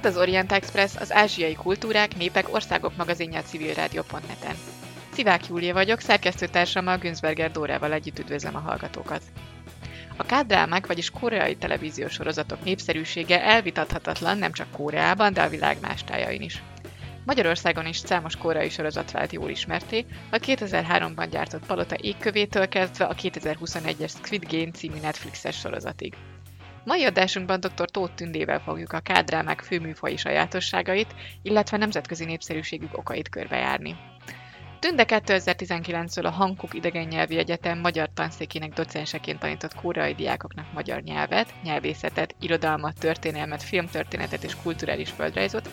Itt az Orient Express, az ázsiai kultúrák, népek, országok magazinja a civilrádió.net-en. Szivák Júlia vagyok, szerkesztőtársammal Günzberger Dórával együtt üdvözlöm a hallgatókat. A kádrámák, vagyis koreai televíziós sorozatok népszerűsége elvitathatatlan nem csak Koreában, de a világ más tájain is. Magyarországon is számos koreai sorozat vált jól ismerté, a 2003-ban gyártott Palota égkövétől kezdve a 2021-es Squid Game című Netflixes sorozatig. Mai adásunkban dr. Tóth Tündével fogjuk a kádrámák főműfai sajátosságait, illetve nemzetközi népszerűségük okait körbejárni. Tünde 2019-től a Hankuk Idegennyelvi Egyetem magyar tanszékének docenseként tanított koreai diákoknak magyar nyelvet, nyelvészetet, irodalmat, történelmet, filmtörténetet és kulturális földrajzot,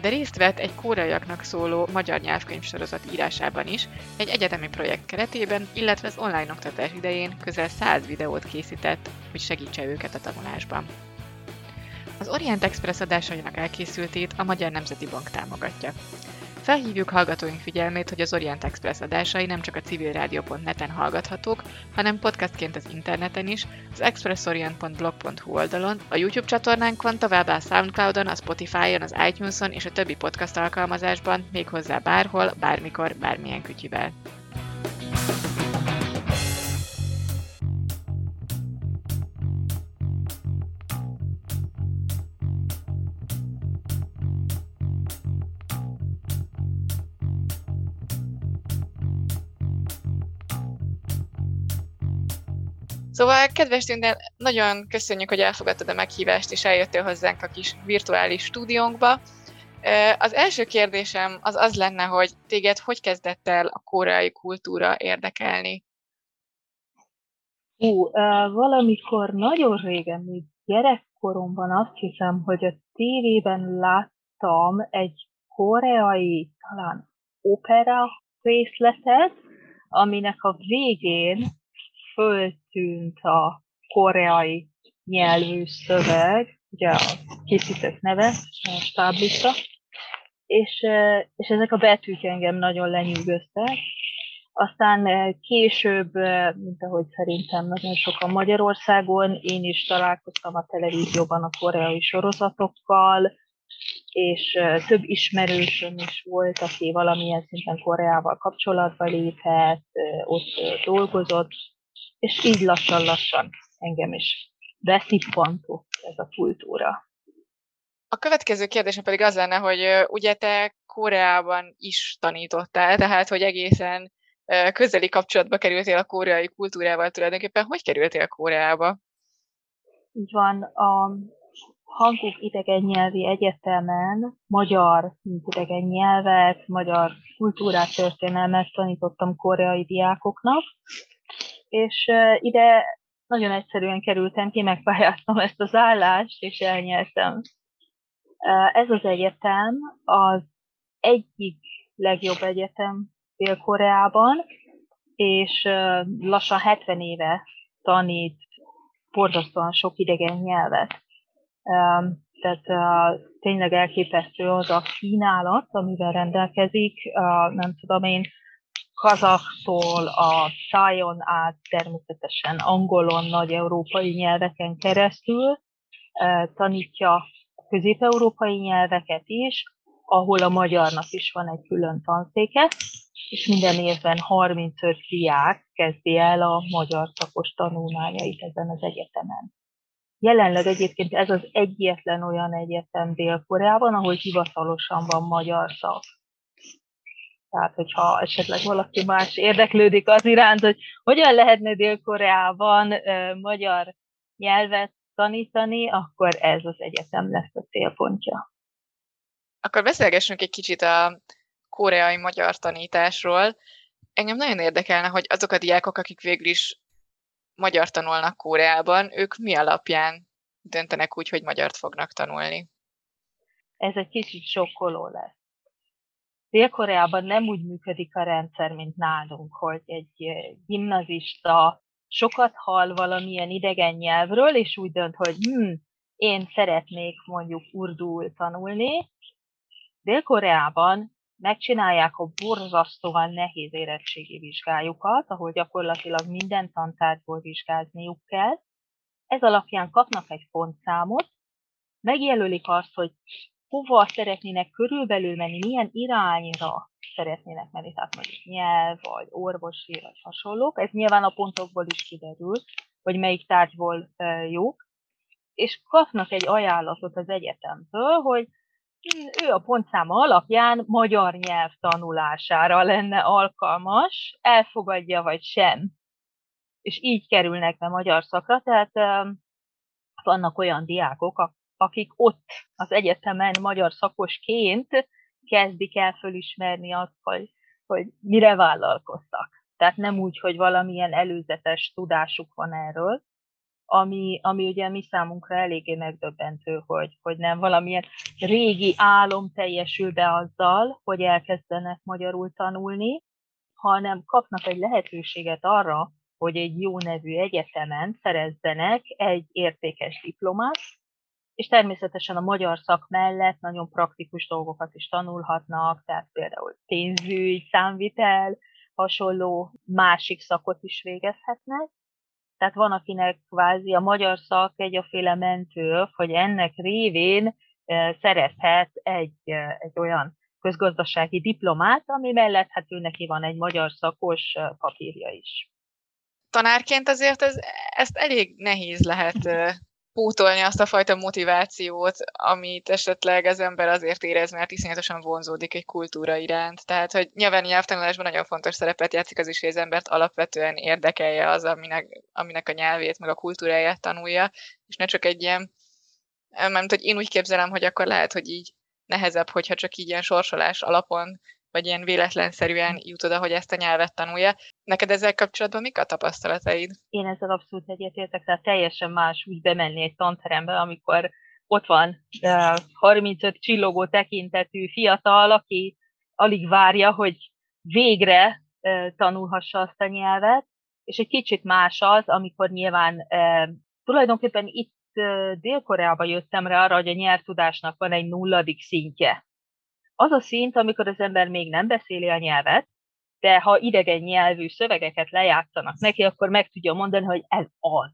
de részt vett egy koreaiaknak szóló magyar nyelvkönyvsorozat írásában is, egy egyetemi projekt keretében, illetve az online oktatás idején közel 100 videót készített, hogy segítse őket a tanulásban. Az Orient Express adásainak elkészültét a Magyar Nemzeti Bank támogatja. Felhívjuk hallgatóink figyelmét, hogy az Orient Express adásai nem csak a civilrádió.net-en hallgathatók, hanem podcastként az interneten is, az expressorient.blog.hu oldalon, a YouTube csatornánkon, továbbá a Soundcloudon, a Spotify-on, az iTunes-on és a többi podcast alkalmazásban, méghozzá bárhol, bármikor, bármilyen kütyüvel. Szóval, kedves Tündel, nagyon köszönjük, hogy elfogadtad a meghívást, és eljöttél hozzánk a kis virtuális stúdiónkba. Az első kérdésem az az lenne, hogy téged hogy kezdett el a koreai kultúra érdekelni? Ú, valamikor nagyon régen, még gyerekkoromban azt hiszem, hogy a tévében láttam egy koreai, talán opera részletet, aminek a végén föltűnt a koreai nyelvű szöveg, ugye a készítők neve, a stáblista, és, és ezek a betűk engem nagyon lenyűgöztek. Aztán később, mint ahogy szerintem nagyon sokan Magyarországon, én is találkoztam a televízióban a koreai sorozatokkal, és több ismerősöm is volt, aki valamilyen szinten Koreával kapcsolatba lépett, ott dolgozott, és így lassan-lassan engem is beszippantott ez a kultúra. A következő kérdésem pedig az lenne, hogy ugye te Koreában is tanítottál, tehát hogy egészen közeli kapcsolatba kerültél a koreai kultúrával tulajdonképpen. Hogy kerültél Koreába? Így van, a Hanguk idegen nyelvi egyetemen magyar, idegen nyelvet, magyar kultúrát, történelmet tanítottam koreai diákoknak, és ide nagyon egyszerűen kerültem ki, megpályáztam ezt az állást, és elnyertem. Ez az egyetem az egyik legjobb egyetem Dél-Koreában, és lassan 70 éve tanít borzasztóan sok idegen nyelvet. Tehát tényleg elképesztő az a kínálat, amivel rendelkezik, nem tudom én, kazaktól a szájon át, természetesen angolon, nagy európai nyelveken keresztül tanítja a közép-európai nyelveket is, ahol a magyarnak is van egy külön tanszéke, és minden évben 35 diák kezdi el a magyar szakos tanulmányait ezen az egyetemen. Jelenleg egyébként ez az egyetlen olyan egyetem Dél-Koreában, ahol hivatalosan van magyar szak. Tehát, hogyha esetleg valaki más érdeklődik az iránt, hogy hogyan lehetne Dél-Koreában uh, magyar nyelvet tanítani, akkor ez az egyetem lesz a célpontja. Akkor beszélgessünk egy kicsit a koreai magyar tanításról. Engem nagyon érdekelne, hogy azok a diákok, akik végül is magyar tanulnak Koreában, ők mi alapján döntenek úgy, hogy magyart fognak tanulni? Ez egy kicsit sokkoló lesz. Dél-Koreában nem úgy működik a rendszer, mint nálunk, hogy egy gimnazista sokat hall valamilyen idegen nyelvről, és úgy dönt, hogy hm, én szeretnék mondjuk urdul tanulni. Dél-Koreában megcsinálják a borzasztóan nehéz érettségi vizsgájukat, ahol gyakorlatilag minden tantárgyból vizsgázniuk kell. Ez alapján kapnak egy pontszámot, megjelölik azt, hogy hova szeretnének körülbelül menni, milyen irányra szeretnének menni, tehát mondjuk nyelv, vagy orvosi, vagy hasonlók. Ez nyilván a pontokból is kiderül, hogy melyik tárgyból jók, és kapnak egy ajánlatot az egyetemtől, hogy ő a pontszáma alapján magyar nyelv tanulására lenne alkalmas, elfogadja vagy sem. És így kerülnek be magyar szakra, tehát vannak olyan diákok, akik ott az egyetemen magyar szakosként kezdik el fölismerni azt, hogy, hogy mire vállalkoztak. Tehát nem úgy, hogy valamilyen előzetes tudásuk van erről, ami, ami ugye mi számunkra eléggé megdöbbentő, hogy, hogy nem valamilyen régi álom teljesül be azzal, hogy elkezdenek magyarul tanulni, hanem kapnak egy lehetőséget arra, hogy egy jó nevű egyetemen szerezzenek egy értékes diplomát, és természetesen a magyar szak mellett nagyon praktikus dolgokat is tanulhatnak, tehát például pénzügy, számvitel, hasonló másik szakot is végezhetnek. Tehát van, akinek kvázi a magyar szak egy féle mentő, hogy ennek révén eh, szerezhet egy, eh, egy olyan közgazdasági diplomát, ami mellett hát ő neki van egy magyar szakos eh, papírja is. Tanárként azért ez, ezt elég nehéz lehet pótolni azt a fajta motivációt, amit esetleg az ember azért érez, mert iszonyatosan vonzódik egy kultúra iránt. Tehát, hogy nyilván nyelvtanulásban nagyon fontos szerepet játszik az is, hogy az embert alapvetően érdekelje az, aminek, aminek a nyelvét, meg a kultúráját tanulja, és ne csak egy ilyen, mert hogy én úgy képzelem, hogy akkor lehet, hogy így nehezebb, hogyha csak így ilyen sorsolás alapon vagy ilyen véletlenszerűen jut oda, hogy ezt a nyelvet tanulja. Neked ezzel kapcsolatban mik a tapasztalataid? Én ezzel abszolút egyetértek, tehát teljesen más úgy bemenni egy tanterembe, amikor ott van uh, 35 csillogó tekintetű fiatal, aki alig várja, hogy végre uh, tanulhassa azt a nyelvet, és egy kicsit más az, amikor nyilván tulajdonképpen itt Dél-Koreába jöttem rá arra, hogy a nyelvtudásnak van egy nulladik szintje az a szint, amikor az ember még nem beszéli a nyelvet, de ha idegen nyelvű szövegeket lejátszanak neki, akkor meg tudja mondani, hogy ez az.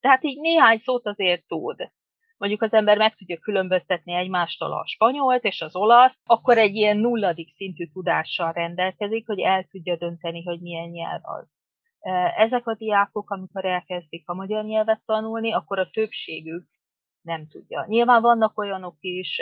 Tehát így néhány szót azért tud. Mondjuk az ember meg tudja különböztetni egymástól a spanyolt és az olasz, akkor egy ilyen nulladik szintű tudással rendelkezik, hogy el tudja dönteni, hogy milyen nyelv az. Ezek a diákok, amikor elkezdik a magyar nyelvet tanulni, akkor a többségük nem tudja. Nyilván vannak olyanok is,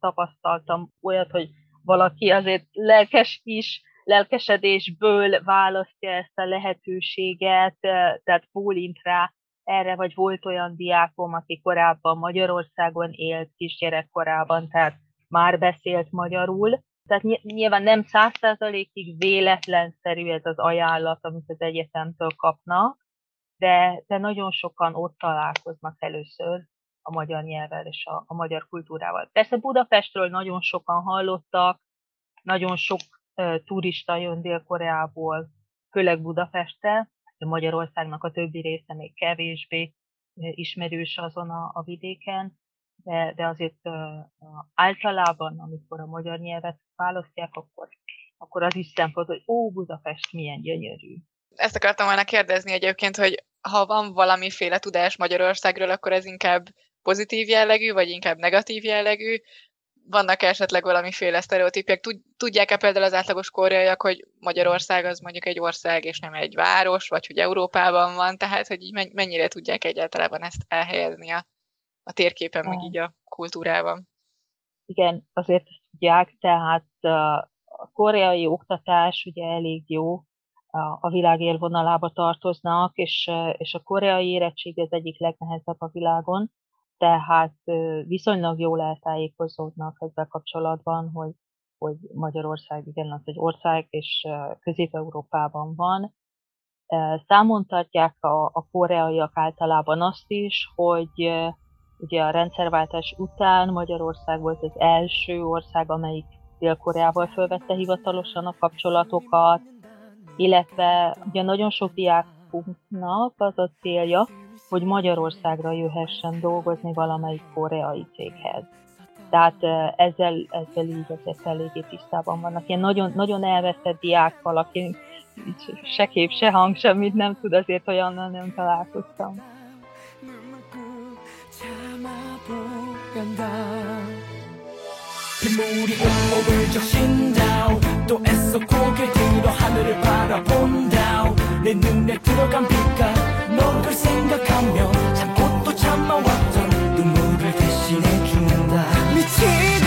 tapasztaltam olyat, hogy valaki azért lelkes is, lelkesedésből választja ezt a lehetőséget, tehát bólint rá erre, vagy volt olyan diákom, aki korábban Magyarországon élt kisgyerekkorában, tehát már beszélt magyarul. Tehát nyilván nem százszerzalékig véletlenszerű ez az ajánlat, amit az egyetemtől kapnak, de, de nagyon sokan ott találkoznak először, a magyar nyelvvel és a, a magyar kultúrával. Persze Budapestről nagyon sokan hallottak, nagyon sok uh, turista jön Dél-Koreából, főleg Budapestre, de Magyarországnak a többi része még kevésbé ismerős azon a, a vidéken, de, de azért uh, általában, amikor a magyar nyelvet választják, akkor, akkor az is szempont, hogy ó, Budapest milyen gyönyörű. Ezt akartam volna kérdezni egyébként, hogy ha van valamiféle tudás Magyarországról, akkor ez inkább pozitív jellegű, vagy inkább negatív jellegű? Vannak esetleg valamiféle sztereotípiek? Tudják-e például az átlagos koreaiak, hogy Magyarország az mondjuk egy ország, és nem egy város, vagy hogy Európában van, tehát hogy így mennyire tudják egyáltalán ezt elhelyezni a, a térképen, meg így a kultúrában? Igen, azért tudják, tehát a koreai oktatás ugye elég jó, a világ élvonalába tartoznak, és, és a koreai érettség az egyik legnehezebb a világon tehát viszonylag jól eltájékozódnak ezzel kapcsolatban, hogy, hogy Magyarország igen, az egy ország, és Közép-Európában van. Számon tartják a, a koreaiak általában azt is, hogy ugye a rendszerváltás után Magyarország volt az első ország, amelyik Dél-Koreával felvette hivatalosan a kapcsolatokat, illetve ugye nagyon sok diákunknak az a célja, hogy Magyarországra jöhessen dolgozni valamelyik koreai céghez. Tehát ezzel, ezzel így azért eléggé tisztában vannak. Ilyen nagyon, nagyon elveszett diákkal, aki se kép, se hang, semmit nem tud, azért olyannal nem találkoztam. 빗물이 온몸을 적신다 또 애써 고개 들어 하늘을 바라본다 내 눈에 들어간 빛과 너를 생각하며 참고 또 참아왔던 눈물을 대신해준다. 미치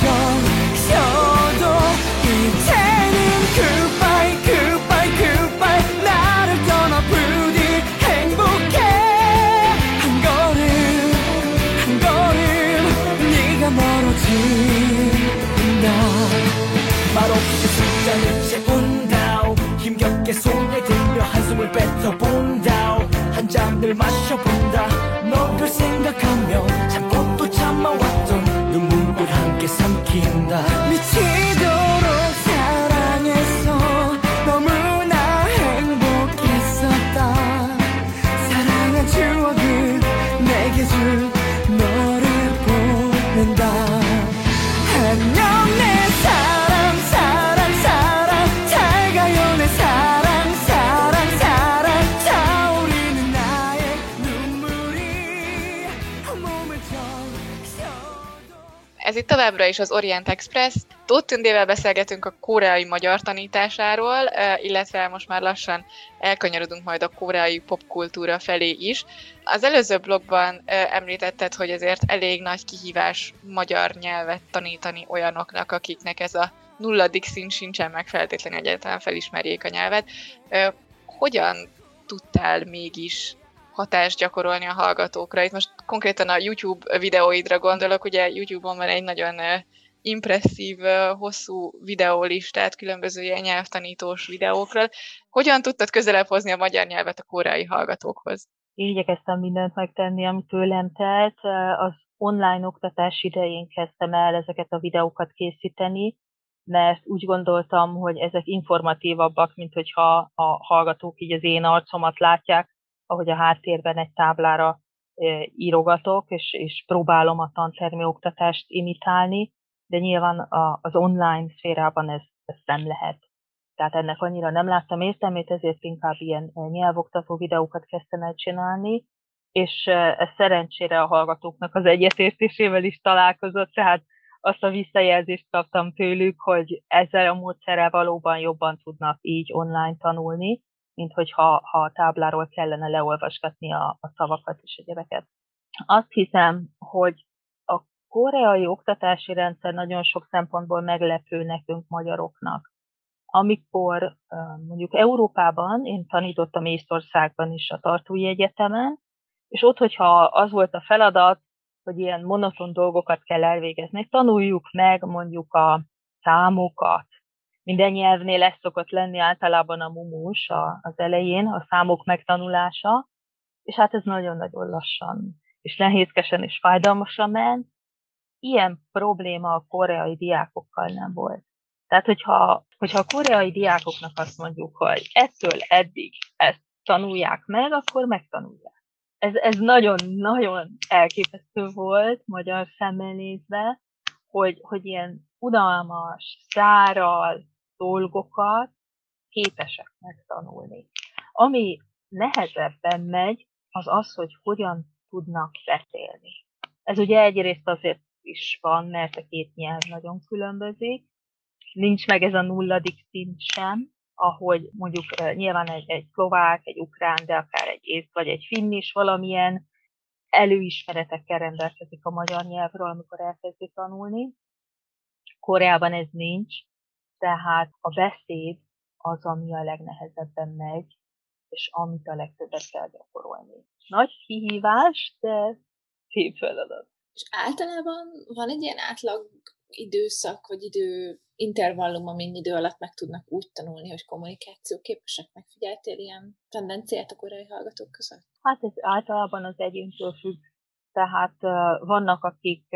적셔도 이제는 goodbye 나를 떠나 부디 행복해. 한 걸음 한 걸음 네가 멀어진다. 말없이 숫자를 채운다 힘겹게 손에 들며 한숨을 뱉어본다 한 잔을 마셔본다 삼킨다 Továbbra is az Orient Express. Tóth Tündével beszélgetünk a koreai magyar tanításáról, illetve most már lassan elkanyarodunk majd a koreai popkultúra felé is. Az előző blogban említetted, hogy ezért elég nagy kihívás magyar nyelvet tanítani olyanoknak, akiknek ez a nulladik szint sincsen meg feltétlenül egyáltalán felismerjék a nyelvet. Hogyan tudtál mégis hatást gyakorolni a hallgatókra. Itt most konkrétan a YouTube videóidra gondolok, ugye YouTube-on van egy nagyon eh, impresszív, eh, hosszú videólistát különböző ilyen nyelvtanítós videókról. Hogyan tudtad közelebb hozni a magyar nyelvet a koreai hallgatókhoz? Én igyekeztem mindent megtenni, ami tőlem telt. Az online oktatás idején kezdtem el ezeket a videókat készíteni, mert úgy gondoltam, hogy ezek informatívabbak, mint hogyha a hallgatók így az én arcomat látják, ahogy a háttérben egy táblára írogatok, és, és próbálom a tantermi oktatást imitálni, de nyilván a, az online szférában ez, ez nem lehet. Tehát ennek annyira nem láttam értelmét, ezért inkább ilyen nyelvoktató videókat kezdtem el csinálni, és ez szerencsére a hallgatóknak az egyetértésével is találkozott, tehát azt a visszajelzést kaptam tőlük, hogy ezzel a módszerrel valóban jobban tudnak így online tanulni, mint hogyha ha a tábláról kellene leolvasgatni a, a szavakat és egyebeket. Azt hiszem, hogy a koreai oktatási rendszer nagyon sok szempontból meglepő nekünk magyaroknak. Amikor mondjuk Európában, én tanítottam Észtországban is a Tartói Egyetemen, és ott, hogyha az volt a feladat, hogy ilyen monoton dolgokat kell elvégezni, tanuljuk meg mondjuk a számokat, minden nyelvnél ez szokott lenni általában a mumus a, az elején, a számok megtanulása, és hát ez nagyon-nagyon lassan, és nehézkesen és fájdalmasan ment. Ilyen probléma a koreai diákokkal nem volt. Tehát, hogyha, hogyha a koreai diákoknak azt mondjuk, hogy ettől eddig ezt tanulják meg, akkor megtanulják. Ez, ez nagyon-nagyon elképesztő volt magyar szemmel nézve, hogy, hogy ilyen unalmas, száraz, dolgokat képesek megtanulni. Ami nehezebben megy, az az, hogy hogyan tudnak beszélni. Ez ugye egyrészt azért is van, mert a két nyelv nagyon különbözik. Nincs meg ez a nulladik szint sem, ahogy mondjuk nyilván egy, egy szlovák, egy ukrán, de akár egy észt vagy egy finn is valamilyen előismeretekkel rendelkezik a magyar nyelvről, amikor elkezdi tanulni. Koreában ez nincs, tehát a beszéd az, ami a legnehezebben megy, és amit a legtöbbet kell gyakorolni. Nagy kihívás, de szép feladat. És általában van egy ilyen átlag időszak, vagy idő intervallum, amin idő alatt meg tudnak úgy tanulni, hogy kommunikációképesek. Megfigyeltél ilyen tendenciát a korai hallgatók között? Hát ez általában az egyéntől függ. Tehát vannak, akik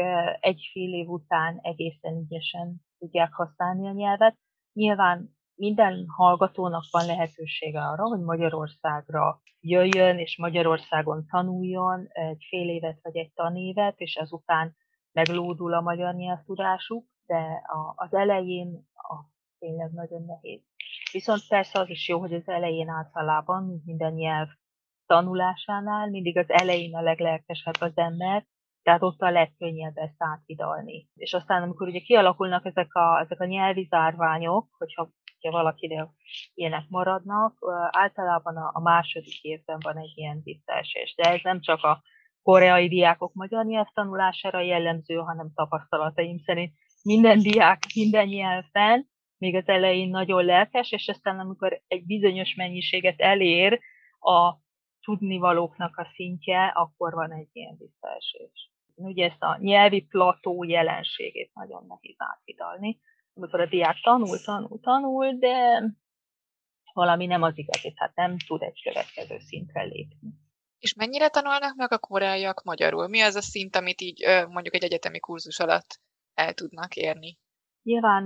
egy fél év után egészen ügyesen tudják használni a nyelvet. Nyilván minden hallgatónak van lehetősége arra, hogy Magyarországra jöjjön, és Magyarországon tanuljon egy fél évet vagy egy tanévet, és ezután meglódul a magyar nyelvtudásuk, de az elején a tényleg nagyon nehéz. Viszont persze az is jó, hogy az elején általában, mint minden nyelv tanulásánál, mindig az elején a leglelkesebb az ember, tehát ott a legkönnyebb ezt áthidalni. És aztán, amikor ugye kialakulnak ezek a, ezek a nyelvi zárványok, hogyha, hogyha valakinél ilyenek maradnak, általában a, a második évben van egy ilyen visszaesés. De ez nem csak a koreai diákok magyar nyelvtanulására jellemző, hanem tapasztalataim szerint minden diák minden nyelven, még az elején nagyon lelkes, és aztán amikor egy bizonyos mennyiséget elér a tudnivalóknak a szintje, akkor van egy ilyen visszaesés. Ugye ezt a nyelvi plató jelenségét nagyon nehéz áthidalni, amikor a diák tanul, tanul, tanul, de valami nem az igazi, tehát nem tud egy következő szintre lépni. És mennyire tanulnak meg a koreaiak magyarul? Mi az a szint, amit így mondjuk egy egyetemi kurzus alatt el tudnak érni? Nyilván,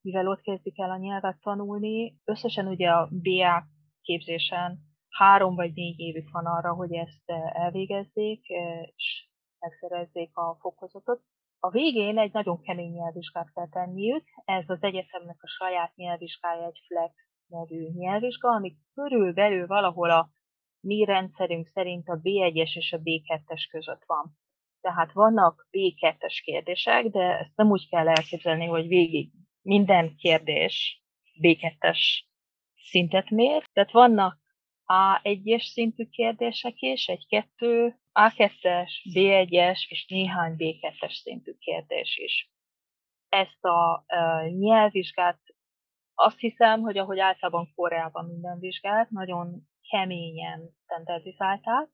mivel ott kezdik el a nyelvet tanulni, összesen ugye a BA képzésen három vagy négy évük van arra, hogy ezt elvégezzék, és megszerezzék a fokozatot. A végén egy nagyon kemény nyelvvizsgát kell tenniük, ez az egyetemnek a saját nyelvvizsgája, egy flex nevű nyelvvizsga, ami körülbelül valahol a mi rendszerünk szerint a B1-es és a B2-es között van. Tehát vannak B2-es kérdések, de ezt nem úgy kell elképzelni, hogy végig minden kérdés B2-es szintet mér. Tehát vannak A1-es szintű kérdések is, egy kettő, A2-es, B1-es és néhány B2-es szintű kérdés is. Ezt a uh, nyelvvizsgát azt hiszem, hogy ahogy általában Koreában minden vizsgát, nagyon keményen standardizálták.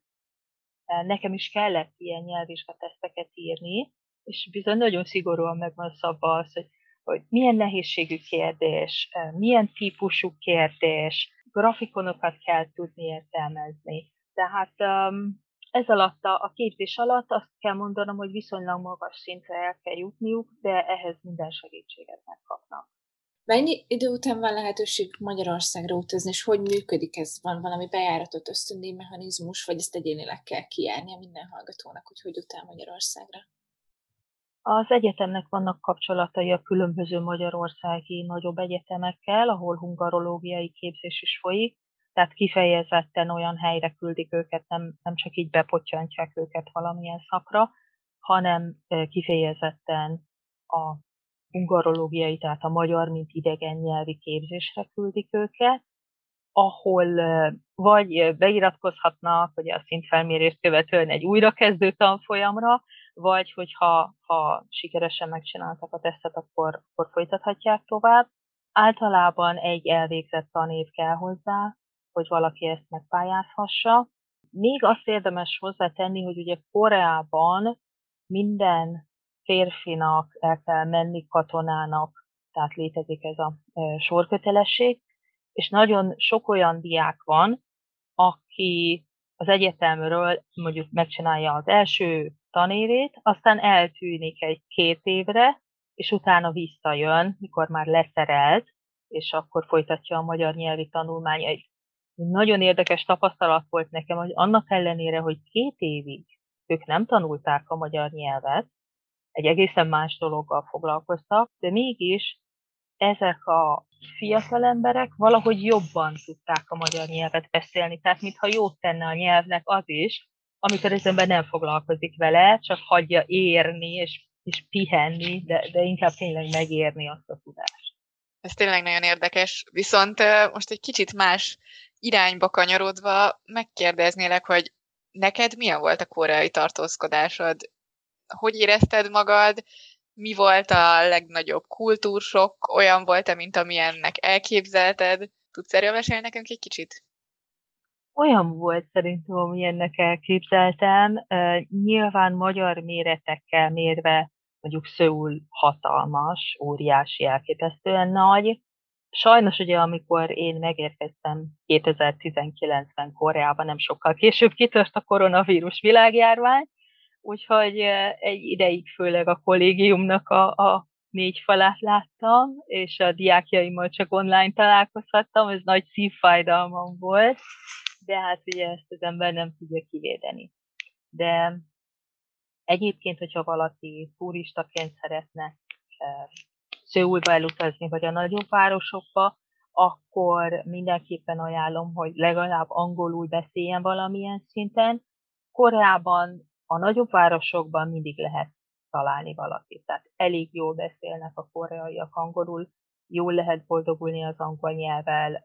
Nekem is kellett ilyen nyelvvizsgateszteket írni, és bizony nagyon szigorúan meg van szabva az, hogy, hogy milyen nehézségű kérdés, milyen típusú kérdés, grafikonokat kell tudni értelmezni. Tehát ez alatt a, a képzés alatt azt kell mondanom, hogy viszonylag magas szintre el kell jutniuk, de ehhez minden segítséget megkapnak. Mennyi idő után van lehetőség Magyarországra utazni, és hogy működik ez? Van valami bejáratott ösztöndíj mechanizmus, vagy ezt egyénileg kell kijárnia minden hallgatónak, hogy hogy utál Magyarországra? Az egyetemnek vannak kapcsolatai a különböző magyarországi nagyobb egyetemekkel, ahol hungarológiai képzés is folyik, tehát kifejezetten olyan helyre küldik őket, nem, nem csak így bepottyantják őket valamilyen szakra, hanem kifejezetten a ungarológiai, tehát a magyar, mint idegen nyelvi képzésre küldik őket, ahol vagy beiratkozhatnak, hogy a szintfelmérést követően egy újrakezdő tanfolyamra, vagy hogyha ha sikeresen megcsináltak a tesztet, akkor, akkor folytathatják tovább. Általában egy elvégzett tanév kell hozzá, hogy valaki ezt megpályázhassa. Még azt érdemes hozzátenni, hogy ugye Koreában minden férfinak el kell menni katonának, tehát létezik ez a sorkötelesség, és nagyon sok olyan diák van, aki az egyetemről mondjuk megcsinálja az első tanévét, aztán eltűnik egy két évre, és utána visszajön, mikor már leszerelt, és akkor folytatja a magyar nyelvi tanulmányait. Nagyon érdekes tapasztalat volt nekem, hogy annak ellenére, hogy két évig ők nem tanulták a magyar nyelvet, egy egészen más dologgal foglalkoztak, de mégis ezek a fiatal emberek valahogy jobban tudták a magyar nyelvet beszélni. Tehát mintha jót tenne a nyelvnek az is, amikor az ember nem foglalkozik vele, csak hagyja érni és, és pihenni, de, de inkább tényleg megérni azt a tudást. Ez tényleg nagyon érdekes, viszont most egy kicsit más irányba kanyarodva megkérdeznélek, hogy neked milyen volt a koreai tartózkodásod? hogy érezted magad, mi volt a legnagyobb kultúrsok, olyan volt-e, mint amilyennek elképzelted? Tudsz erről mesélni nekünk egy kicsit? Olyan volt szerintem, amilyennek elképzeltem. Nyilván magyar méretekkel mérve mondjuk Szöul hatalmas, óriási, elképesztően nagy. Sajnos ugye, amikor én megérkeztem 2019-ben Koreában, nem sokkal később kitört a koronavírus világjárvány, úgyhogy egy ideig főleg a kollégiumnak a, a négy falát láttam, és a diákjaimmal csak online találkozhattam, ez nagy szívfájdalmam volt, de hát ugye ezt az ember nem tudja kivédeni. De egyébként, hogyha valaki turistaként szeretne Szőulba elutazni, vagy a nagyobb városokba, akkor mindenképpen ajánlom, hogy legalább angolul beszéljen valamilyen szinten. Koreában a nagyobb városokban mindig lehet találni valakit. Tehát elég jól beszélnek a koreaiak angolul, jól lehet boldogulni az angol nyelvvel.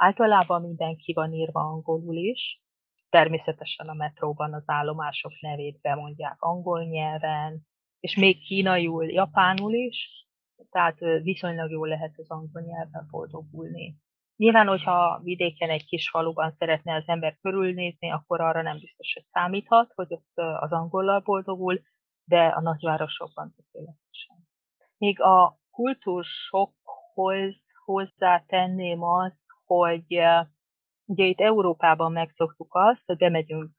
Általában mindenki van írva angolul is. Természetesen a metróban az állomások nevét bemondják angol nyelven, és még kínaiul, japánul is, tehát viszonylag jól lehet az angol nyelven boldogulni. Nyilván, hogyha vidéken egy kis faluban szeretne az ember körülnézni, akkor arra nem biztos, hogy számíthat, hogy ott az angollal boldogul, de a nagyvárosokban tökéletesen. Még a kultúrsokhoz hozzátenném azt, hogy ugye itt Európában megszoktuk azt, hogy bemegyünk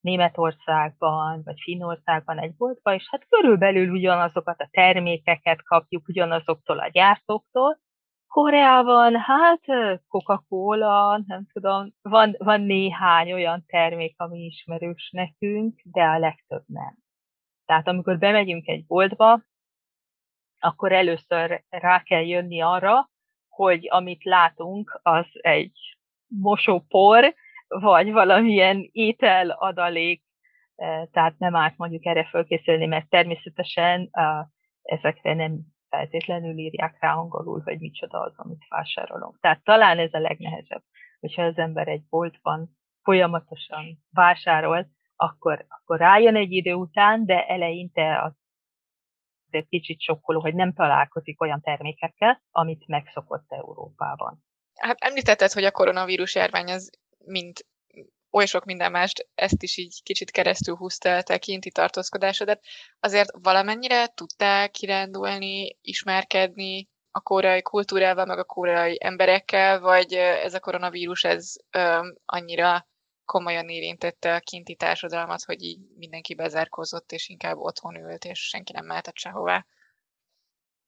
Németországban, vagy Finnországban egy boltba, és hát körülbelül ugyanazokat a termékeket kapjuk ugyanazoktól a gyártóktól. Koreában, hát Coca-Cola, nem tudom, van, van néhány olyan termék, ami ismerős nekünk, de a legtöbb nem. Tehát amikor bemegyünk egy boltba, akkor először rá kell jönni arra, hogy amit látunk, az egy mosópor, vagy valamilyen étel adalék, e, tehát nem árt mondjuk erre fölkészülni, mert természetesen ezekre nem feltétlenül írják rá angolul, hogy micsoda az, amit vásárolunk. Tehát talán ez a legnehezebb, hogyha az ember egy boltban folyamatosan vásárol, akkor, akkor rájön egy idő után, de eleinte az egy kicsit sokkoló, hogy nem találkozik olyan termékekkel, amit megszokott Európában. Hát említetted, hogy a koronavírus járvány az mind oly sok minden mást, ezt is így kicsit keresztül húzta a tekinti tartózkodásodat. Azért valamennyire tudtál kirándulni, ismerkedni a koreai kultúrával, meg a koreai emberekkel, vagy ez a koronavírus ez ö, annyira komolyan érintette a kinti társadalmat, hogy így mindenki bezárkózott, és inkább otthon ült, és senki nem mehetett sehová.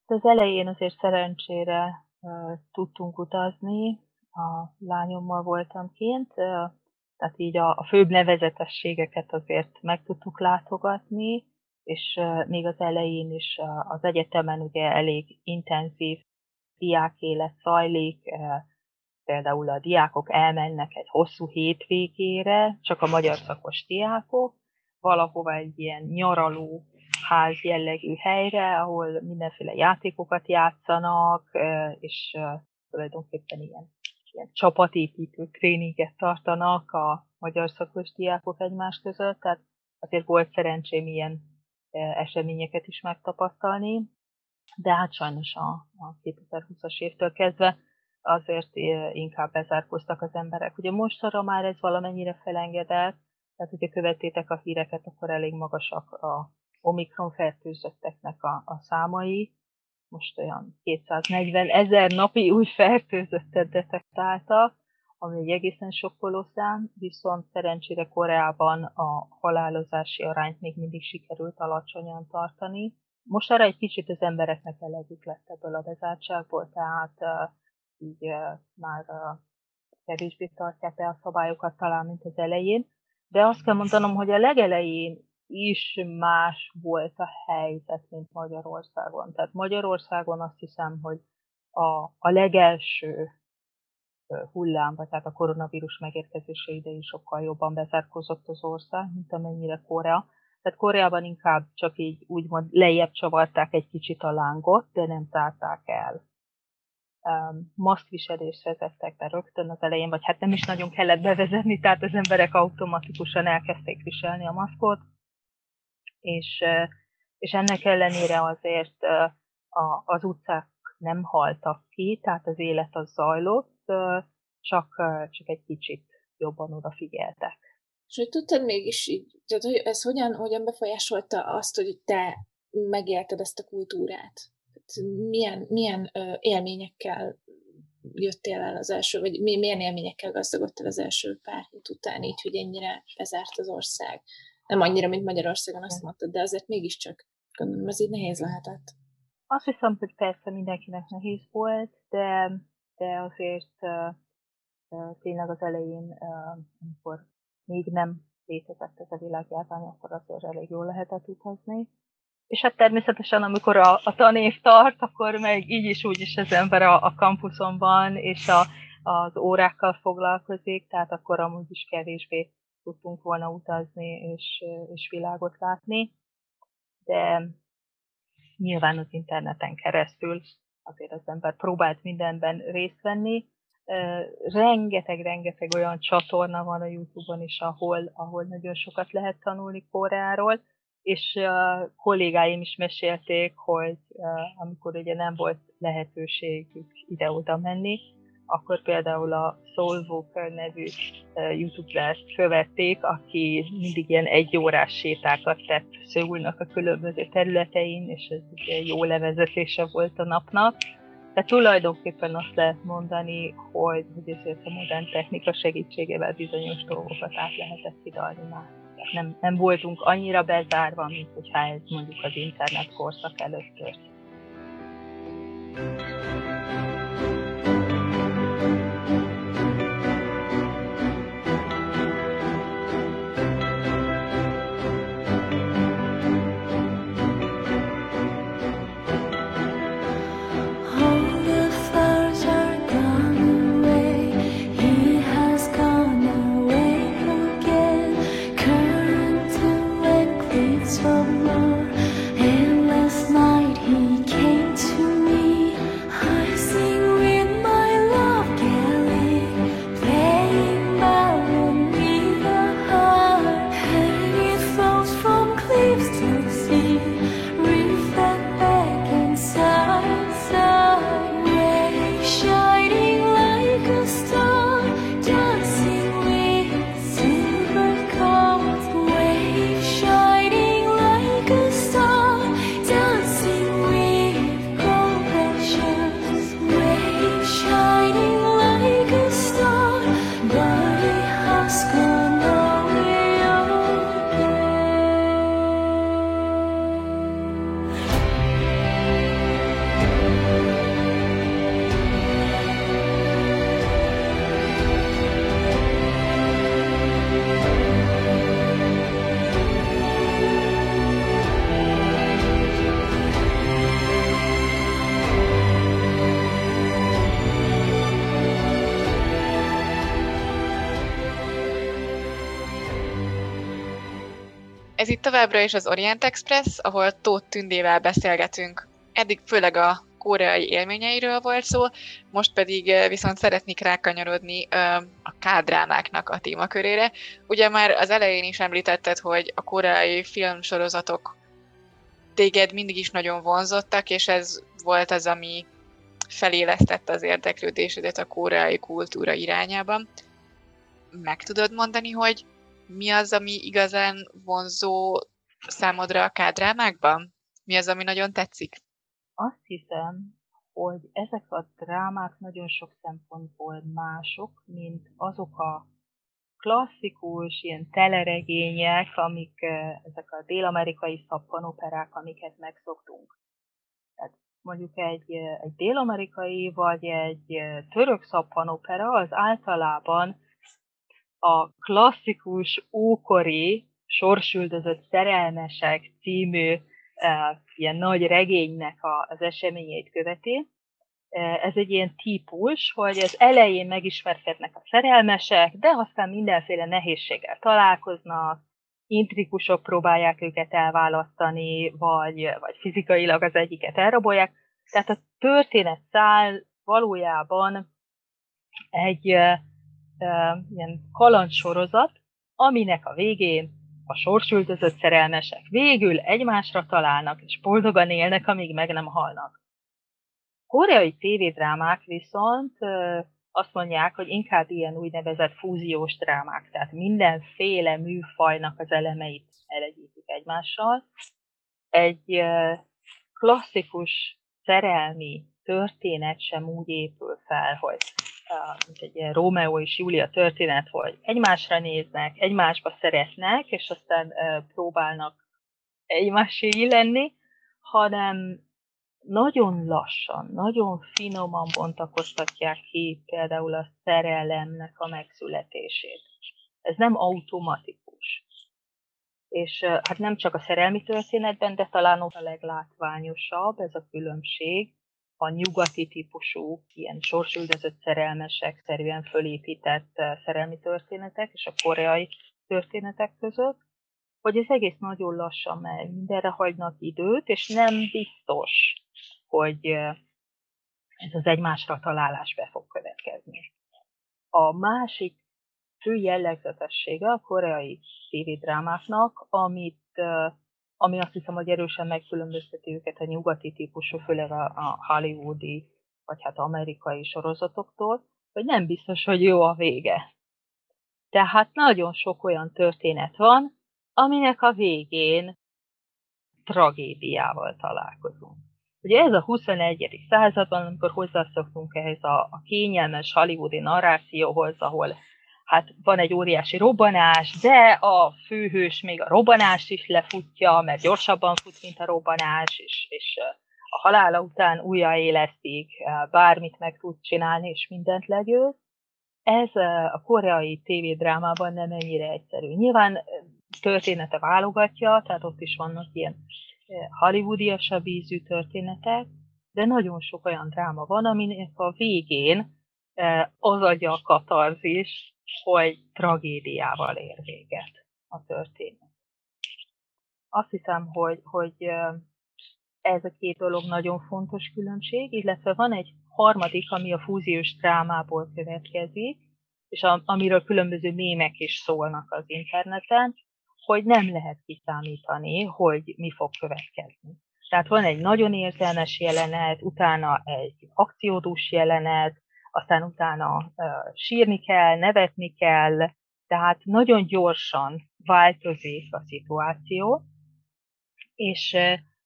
Az elején azért szerencsére uh, tudtunk utazni, a lányommal voltam kint, tehát így a, a főbb nevezetességeket azért meg tudtuk látogatni, és még az elején is az egyetemen ugye elég intenzív diákélet zajlik, például a diákok elmennek egy hosszú hétvégére, csak a magyar szakos diákok, valahova egy ilyen nyaraló ház jellegű helyre, ahol mindenféle játékokat játszanak, és tulajdonképpen ilyen, ilyen csapatépítő tréninget tartanak a magyar szakos diákok egymás között, tehát azért volt szerencsém ilyen eseményeket is megtapasztalni, de hát sajnos a, a 2020-as évtől kezdve azért inkább bezárkoztak az emberek. Ugye mostanra már ez valamennyire felengedett, tehát hogyha követtétek a híreket, akkor elég magasak a Omikron fertőzötteknek a, a számai. Most olyan 240 ezer napi új fertőzöttet detektáltak, ami egy egészen sokkoló szám, viszont szerencsére Koreában a halálozási arányt még mindig sikerült alacsonyan tartani. Most arra egy kicsit az embereknek elegük lett ebből a bezártságból, tehát így már kevésbé tartják be a szabályokat talán, mint az elején. De azt kell mondanom, hogy a legelején is más volt a helyzet, mint Magyarországon. Tehát Magyarországon azt hiszem, hogy a, a legelső hullám, vagy tehát a koronavírus megérkezése idején sokkal jobban bezárkozott az ország, mint amennyire Korea. Tehát Koreában inkább csak így úgymond lejjebb csavarták egy kicsit a lángot, de nem tárták el um, maszkviselést vezettek be rögtön az elején, vagy hát nem is nagyon kellett bevezetni, tehát az emberek automatikusan elkezdték viselni a maszkot, és, és ennek ellenére azért az utcák nem haltak ki, tehát az élet az zajlott, csak, csak egy kicsit jobban odafigyeltek. És hogy tudtad mégis így, tehát hogy ez hogyan, hogyan befolyásolta azt, hogy te megélted ezt a kultúrát? Milyen, milyen élményekkel jöttél el az első, vagy milyen élményekkel gazdagodtál az első pár hét után, így, hogy ennyire bezárt az ország. Nem annyira, mint Magyarországon azt mondtad, de azért mégiscsak gondolom, ez így nehéz lehetett. Azt hiszem, hogy persze mindenkinek nehéz volt, de, de azért uh, tényleg az elején, uh, amikor még nem létezett ez a világjárvány, akkor azért elég jól lehetett utazni. És hát természetesen, amikor a, a tanév tart, akkor meg így is úgy is az ember a, a kampuszon van, és a, az órákkal foglalkozik, tehát akkor amúgy is kevésbé tudtunk volna utazni és, és világot látni. De nyilván az interneten keresztül azért az ember próbált mindenben részt venni. Rengeteg-rengeteg olyan csatorna van a Youtube-on is, ahol, ahol nagyon sokat lehet tanulni Koreáról, és a kollégáim is mesélték, hogy amikor ugye nem volt lehetőségük ide-oda menni, akkor például a Soul Walker nevű YouTube-t követték, aki mindig ilyen egy órás sétákat tett Szöulnak a különböző területein, és ez ugye jó levezetése volt a napnak. De tulajdonképpen azt lehet mondani, hogy, hogy ezért a modern technika segítségével bizonyos dolgokat át lehetett hidalni már. Nem, nem voltunk annyira bezárva, mint hogyha ez mondjuk az internet korszak előtt történt. Ez itt továbbra is az Orient Express, ahol Tóth Tündével beszélgetünk. Eddig főleg a koreai élményeiről volt szó, most pedig viszont szeretnék rákanyarodni a kádrámáknak a témakörére. Ugye már az elején is említetted, hogy a koreai filmsorozatok téged mindig is nagyon vonzottak, és ez volt az, ami felélesztette az érdeklődésedet a koreai kultúra irányában. Meg tudod mondani, hogy mi az, ami igazán vonzó számodra a kádrámákban? Mi az, ami nagyon tetszik? Azt hiszem, hogy ezek a drámák nagyon sok szempontból mások, mint azok a klasszikus, ilyen teleregények, amik ezek a dél-amerikai szappanoperák, amiket megszoktunk. Tehát mondjuk egy, egy dél-amerikai vagy egy török szappanopera az általában a klasszikus ókori sorsüldözött szerelmesek című uh, ilyen nagy regénynek a, az eseményeit követi. Uh, ez egy ilyen típus, hogy az elején megismerkednek a szerelmesek, de aztán mindenféle nehézséggel találkoznak, intrikusok próbálják őket elválasztani, vagy, vagy fizikailag az egyiket elrabolják. Tehát a történet száll valójában egy ilyen kalandsorozat, aminek a végén a sorsültözött szerelmesek végül egymásra találnak, és boldogan élnek, amíg meg nem halnak. Koreai tévédrámák viszont azt mondják, hogy inkább ilyen úgynevezett fúziós drámák, tehát mindenféle műfajnak az elemeit elegyítik egymással. Egy klasszikus szerelmi történet sem úgy épül fel, hogy mint egy ilyen Rómeó és Júlia történet, hogy egymásra néznek, egymásba szeretnek, és aztán próbálnak egymásé lenni, hanem nagyon lassan, nagyon finoman bontakoztatják ki például a szerelemnek a megszületését. Ez nem automatikus. És hát nem csak a szerelmi történetben, de talán ott a leglátványosabb ez a különbség a nyugati típusú, ilyen sorsüldözött szerelmesek szerűen fölépített szerelmi történetek és a koreai történetek között, hogy ez egész nagyon lassan megy, mindenre hagynak időt, és nem biztos, hogy ez az egymásra találás be fog következni. A másik fő jellegzetessége a koreai tévédrámáknak, amit, ami azt hiszem, hogy erősen megkülönbözteti őket a nyugati típusú, főleg a, a hollywoodi, vagy hát amerikai sorozatoktól, hogy nem biztos, hogy jó a vége. Tehát nagyon sok olyan történet van, aminek a végén tragédiával találkozunk. Ugye ez a 21. században, amikor hozzászoktunk ehhez a, a kényelmes hollywoodi narrációhoz, ahol hát van egy óriási robbanás, de a főhős még a robbanást is lefutja, mert gyorsabban fut, mint a robbanás, és, és a halála után újraélesztik, bármit meg tud csinálni, és mindent legyőz. Ez a koreai tévédrámában nem ennyire egyszerű. Nyilván története válogatja, tehát ott is vannak ilyen hollywoodiasabb ízű történetek, de nagyon sok olyan dráma van, aminek a végén az adja a katarzis, hogy tragédiával ér véget a történet. Azt hiszem, hogy, hogy ez a két dolog nagyon fontos különbség, illetve van egy harmadik, ami a fúziós drámából következik, és a, amiről különböző mémek is szólnak az interneten, hogy nem lehet kiszámítani, hogy mi fog következni. Tehát van egy nagyon értelmes jelenet, utána egy akciódús jelenet, aztán utána sírni kell, nevetni kell, tehát nagyon gyorsan változik a szituáció, és,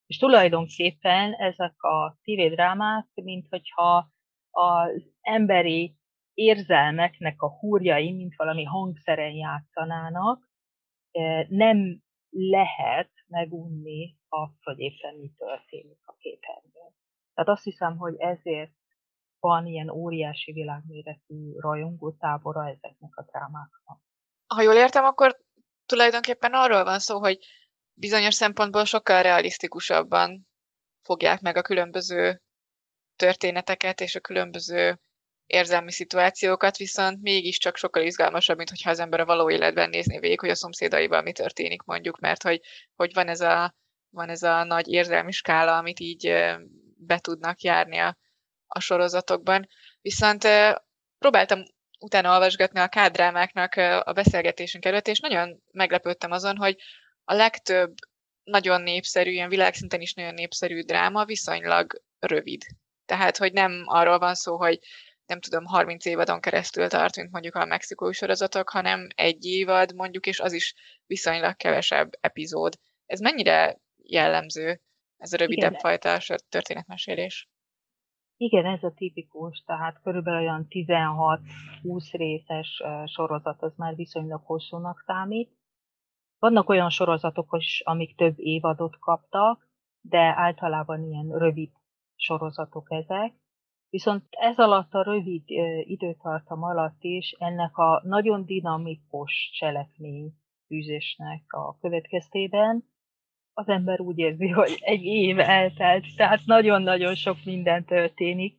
és tulajdonképpen ezek a tévédrámák, mint hogyha az emberi érzelmeknek a húrjai, mint valami hangszeren játszanának, nem lehet megunni azt, hogy éppen mi történik a képernyőn. Tehát azt hiszem, hogy ezért van ilyen óriási világméretű rajongótábora ezeknek a drámáknak. Ha jól értem, akkor tulajdonképpen arról van szó, hogy bizonyos szempontból sokkal realisztikusabban fogják meg a különböző történeteket és a különböző érzelmi szituációkat, viszont mégiscsak sokkal izgalmasabb, mint hogyha az ember a való életben nézné végig, hogy a szomszédaival mi történik mondjuk, mert hogy, hogy van, ez a, van ez a nagy érzelmi skála, amit így be tudnak járni a, a sorozatokban. Viszont próbáltam utána olvasgatni a kádrámáknak a beszélgetésünk előtt, és nagyon meglepődtem azon, hogy a legtöbb nagyon népszerű, ilyen világszinten is nagyon népszerű dráma viszonylag rövid. Tehát, hogy nem arról van szó, hogy nem tudom, 30 évadon keresztül tart, mint mondjuk a mexikói sorozatok, hanem egy évad mondjuk, és az is viszonylag kevesebb epizód. Ez mennyire jellemző, ez a rövidebb Igen. fajta történetmesélés? Igen, ez a tipikus, tehát körülbelül olyan 16-20 részes sorozat, az már viszonylag hosszúnak számít. Vannak olyan sorozatok is, amik több évadot kaptak, de általában ilyen rövid sorozatok ezek. Viszont ez alatt a rövid időtartam alatt is ennek a nagyon dinamikus cselekmény fűzésnek a következtében az ember úgy érzi, hogy egy év eltelt, tehát nagyon-nagyon sok minden történik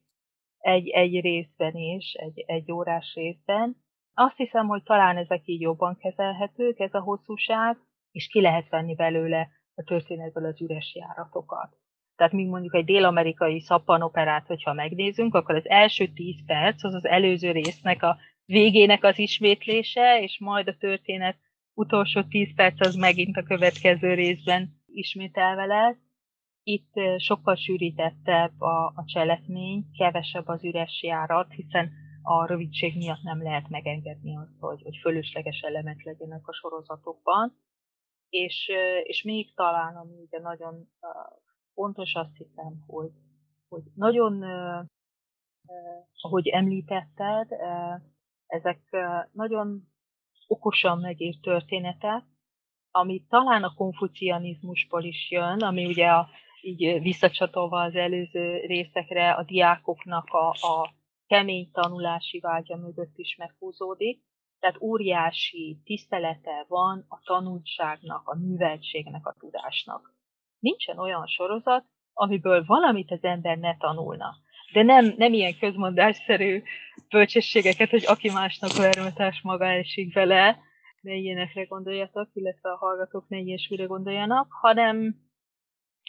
egy, egy részben is, egy, egy órás részben. Azt hiszem, hogy talán ezek így jobban kezelhetők, ez a hosszúság, és ki lehet venni belőle a történetből az üres járatokat. Tehát míg mondjuk egy dél-amerikai szappanoperát, hogyha megnézünk, akkor az első tíz perc az az előző résznek a végének az ismétlése, és majd a történet utolsó tíz perc az megint a következő részben ismételve lesz. Itt sokkal sűrítettebb a, a cselekmény, kevesebb az üres járat, hiszen a rövidség miatt nem lehet megengedni azt, hogy, hogy fölösleges elemek legyenek a sorozatokban. És, és még talán, ami ugye nagyon fontos azt hiszem, hogy, hogy nagyon, ahogy említetted, ezek nagyon okosan megírt történetek, ami talán a konfucianizmusból is jön, ami ugye a így visszacsatolva az előző részekre, a diákoknak a, a kemény tanulási vágya mögött is meghúzódik. Tehát óriási tisztelete van a tanultságnak, a műveltségnek, a tudásnak. Nincsen olyan sorozat, amiből valamit az ember ne tanulna. De nem, nem ilyen közmondásszerű bölcsességeket, hogy aki másnak vermetás maga esik vele, ne ilyenekre gondoljatok, illetve a hallgatók ne ilyesmire gondoljanak, hanem